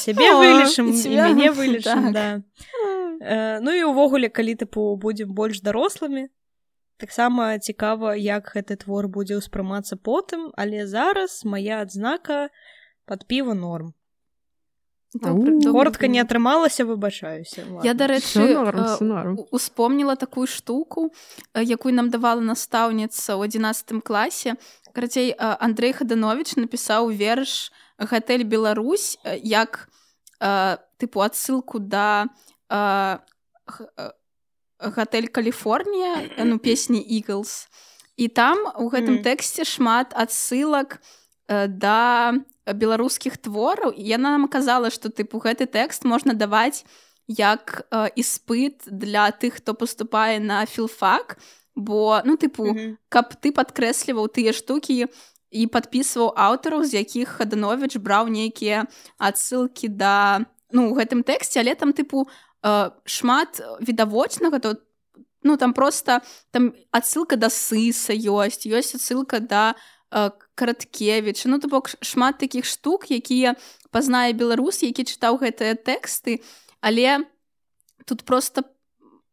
сябе вылечым мяне вылечым ну і увогуле калі тыпу будзем больш дарослымі таксама цікава як гэты твор будзе ўспрымацца потым але зараз моя адзнака под піва норм коротко не атрымалася выбачаюся я дарэчы успомніла такую штуку якую нам давала настаўніца ў 11 класе карацей Андрей хаданович напісаў верш гатэль Беларусь як тыпу адсылку да гатэль Каліфорнія ну песні Іглс і там у гэтым тэксце шмат адсылак да беларускіх твораў яна нам казала што тыпу гэты тэкст можна даваць як э, іспыт для тых хто поступае на філфак бо ну тыпу mm -hmm. каб ты падкрэсліваў тыя штукі і падпісваў аўтараў з якіх хаданович браў нейкія адсылкі да ну гэтым тэксце але там тыпу э, шмат відавочнага. То ну там просто там адсылка да сыса ёсць ёсць адсылка да э, караткевич ну то бок шмат такіх штук якія пазнае беларус які чытаў гэтыя тэксты. Але тут просто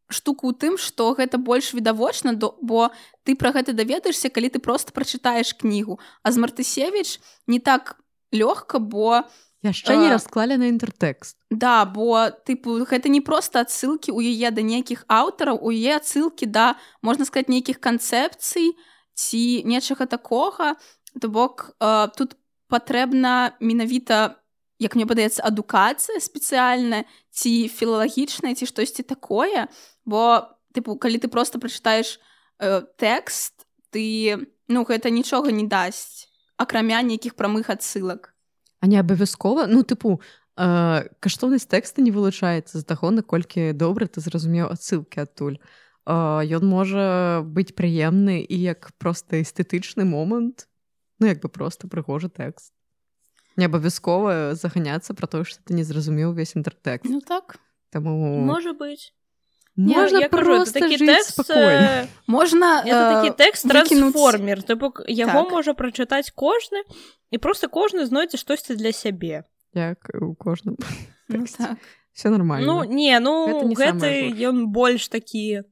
штуку ў тым што гэта больш відавочна бо ты пра гэта даведаешся калі ты просто прачытаеш кнігу. А з мартысевич не так лёгка бо яшчэ не расклалі на інтэртэкст. да бо тыпу гэта не проста адсылкі ў яе да нейкіх аўтараў у яе адсылкі да можна сказаць нейкіх канцэпцый ці нечага такога то бок э, тут патрэбна менавіта як мне падаецца адукацыя спецыяльная ці філалагічная ці штосьці такое. Бо тыпу калі ты просто прачытаеш э, тэкст ты ну гэта нічога не дасць акрамя нейкіх прамых адсылак. А не абавязкова? Ну тыпу э, каштоўнасць тэкста не вылучаецца з таго наколькі добра ты зразумеў адсылкі адтуль ён можа быць прыемны і як проста эстэтычны момант ну як бы просто прыгожы тэкст не абавязкова заганяцца пра тое што ты не зразумеў увесь інтэртэкст ну так. Таму Можа быць можна я кажу, просто такі жыць тэкст, спакойна э, можна Это такі э, тэкст трансформер. То бок яго Так. можа прачытаць кожны і просто кожны знойдзе штосьці для сябе як у кожным ну, так. все нормально. Ну не ну Гэта не горшае. ён больш такі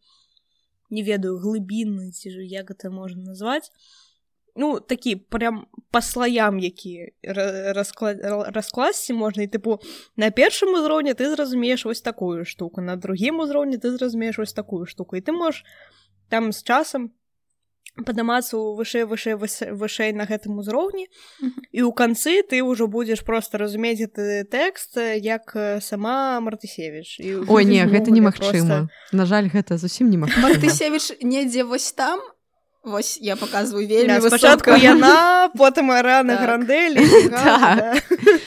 не ведаю глыбінны ці ж як гэта можна назваць ну такі прям па слаям які ра- раскла- ра- раскласці можна і тыпу на першым узроўні ты зразумееш вось такую штуку на другім узроўні ты зразумееш вось такую штуку. І ты можаш там з часам падымацца вышэй вышэй вышэй на гэтым узроўні. Мгм. і ў канцы ты ўжо будзеш просто разумець гэты тэкст як сама мартысевіч. І ой не гэта немагчыма. на жаль гэта зусім немагчыма. Мартысевіч недзе вось там вось я показываю вельмі Да, спачатку яна потым арана Так. гранделі Так.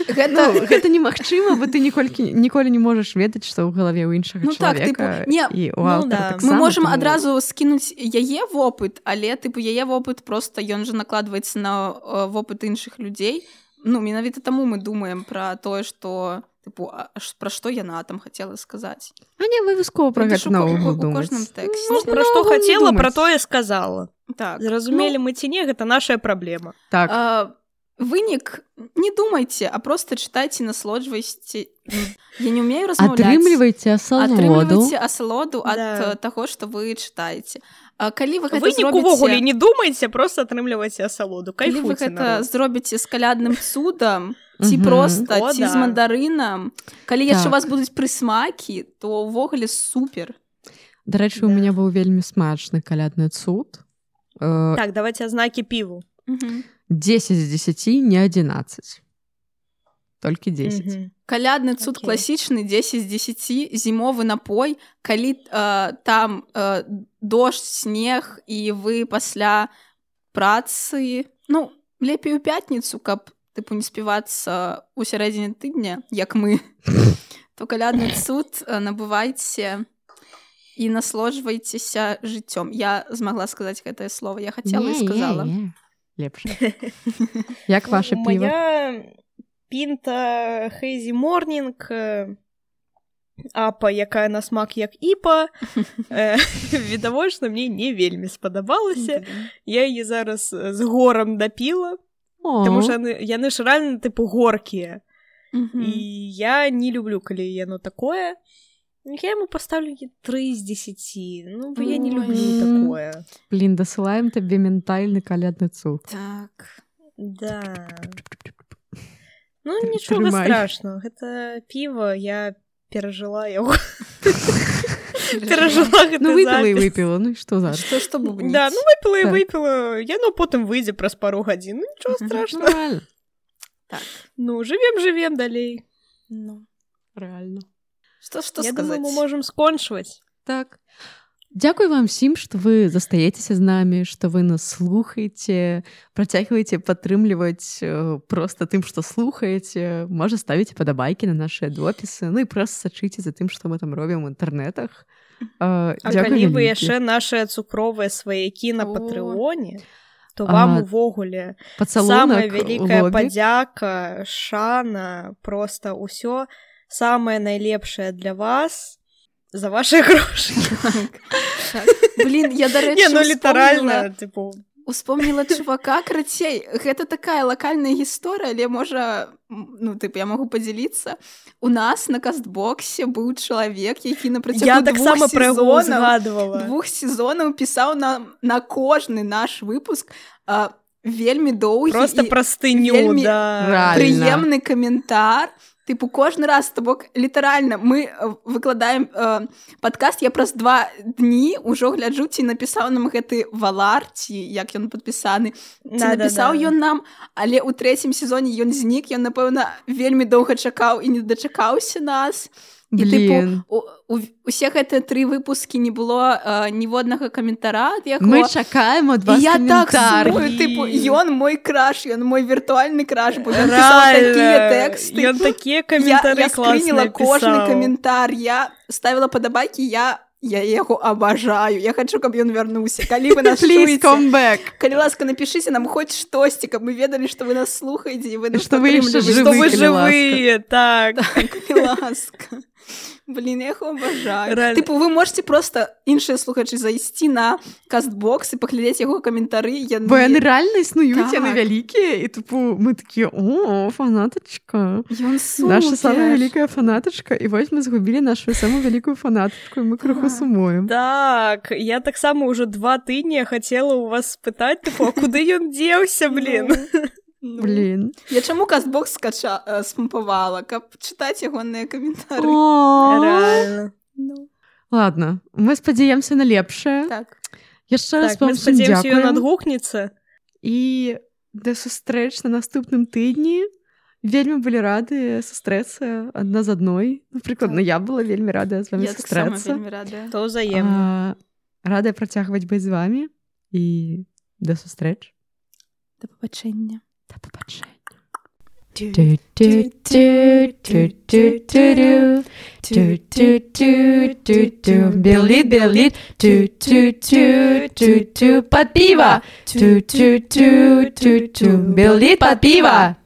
гэта ну, гэта немагчыма бо ты ніколькі ніколі не можаш ведаць што ў галаве ў іншага Ну так, тыпу, не, ну да. таксама, мы можам таму- адразу скінуць яе вопыт але тыпу яе вопыт просто ён жа накладваецца на э, вопыт іншых людзей ну менавіта таму мы думаем пра тое што тыпу пра што яна там хацела сказаць А не абавязкова пра Гэта кожным тэксце. Можна пра што хацела пра тое сказала. Так зразумелі мы ці не гэта нашая праблема так. А, вынік не думайце а просто чытайце насолоджвайце я не умею атрымлівайце асалоду асалоду ад Да. да. таго што вы чытаеце А калі вы гэта вынік зробіце, увогуле не думайце просто атрымлівайце асалоду калі вы гэта зробіце з калядным цудам ці Мгм. проста О, ці да. з мандарынам калі яшчэ Так. у вас будуць прысмакі то ўвогуле супер дарэчы у Да. мяне быў вельмі смачны калядны цуд Э, так давайте знакі піву 10 з 10 не 11 толькі 10 Мгм. калядны цуд Окей. класічны 10 з 10 зімовы напой калі э, там э, дождь снег і вы пасля працы ну лепей у пятніцу каб тыпу не співацца у сярэдзіне тыдня як мы. То калядны цуд э, набывайце і насложвайцеся жыццём я змагла сказаць гэтае слово я хацела і сказала. лепш як ваше піва Моя пінта Хейзі Морнінг апа якая на смак як іпа э, відавочна мне не вельмі спадабалася я яе зараз з горам дапіла Таму яны, яны ж рэальна тыпу горкія і я не люблю калі яно такое. Я яму паставлю 3 з 10 ну бо я не люблю такое. Блин дасылаем табе ментальны калядны цуд так. Да ну нічога Трымай. страшного. Гэта піва я перажила яго перажила гэты ну выпіла і выпіла ну і што зараз што што да ну выпіла і Так. выпіла яно потым выйдзе праз пару гадзін ну, нічого страшного. Нормально. ну жывем жывем далей. Ну. Реально. Што што я сказаць думаю мы можем скончваць так Дякую вам всім што вы застаецеся з намі што вы нас слухаеце працягваеце падтрымліваць э, просто тым што слухаеце можа ставіце падабайкі на нашыя допісы Ну і проста сачыце за тым што мы там робім у інтэрнетах А калі вы яшчэ нашыя цукровыя сваякі на патрыоне то А, вам увогуле самая вялікая падзяка шана просто ўсё самае найлепшае для вас за ваши грошы Так. блин я дарэчы не ну літаральна типу. Успомніла чувака крацей гэта такая лакальная гісторыя але можа ну тып я магу падзяліцца. У нас на кастбоксе быў чалавек які на працягу двух таксама згадывала двух сезонаў пісаў нам на кожны наш выпуск а, вельмі доўгі просто і простыню вельмі да. Прыемны каментар тыпу кожны раз то бок літаральна мы выкладаем э, падкаст я праз два дні ўжо гляджу ці напісаў нам гэты валар ці як ён падпісаны Да, да, напісаў да. ён нам. Але ў трэцім сезоне ён знік ён напэўна вельмі доўга чакаў і не дачакаўся нас. і тыпу Блін. у, у, усе гэтыя тры выпускі не было э, ніводнага каментара ад яго Мы чакаем ад вас І я так сумую, типу, ён мой краш, ён мой віртуальны краш, бо такія тэксты. Ён такія Я, каментары я скрыніла класныя кожны каментар, я ставіла падабайкі, я, я яго абажаю. Я хачу, каб ён вярнуўся. Калі вы нас back. калі ласка, напішыце нам хоць штосьці, каб мы ведалі, што вы нас слухаеце, і вы што вы вы Жывы, калі жывыя, так. Так, калі ласка. Блін, я яго абажаю. Рэальна. Тыпу, вы можете просто іншыя слухачы зайсці на кастбокс і паглядзець яго каментары. Яны... Бо яны рэальна існуюць, яны Так. вялікія і тупу мы такія о фанатачка. Ён Наша самая вялікая фанатачка і вось мы згубілі нашу самую вялікую фанатачку мы крыху Так. сумуем. Так, я таксама ўжо два тыдні хацела ў вас спытаць, тыпу, а куды ён дзеўся, блин? Ну, Блін. Я чаму кастбокс скача э, спампавала, каб чытаць ягоныя каментары. Ну, Ладно, мы спадзяемся на лепшае. так. Яшчэ раз Так, мы вам всім спадзяемся, ён дзякуем. адгукнецца. І да сустрэч на наступным тыдні. Вельмі былі рады сустрэцца адна з адной. Напрыкладна, Так. я была вельмі рада з вами таксама сустрэцца. рада. То ўзаемна. А, Радая працягваць быць з вами і да сустрэч. Да пабачэння. Do do do do do do do do do do do do Billy Billy do do do do do do do do do do Billy Patpiva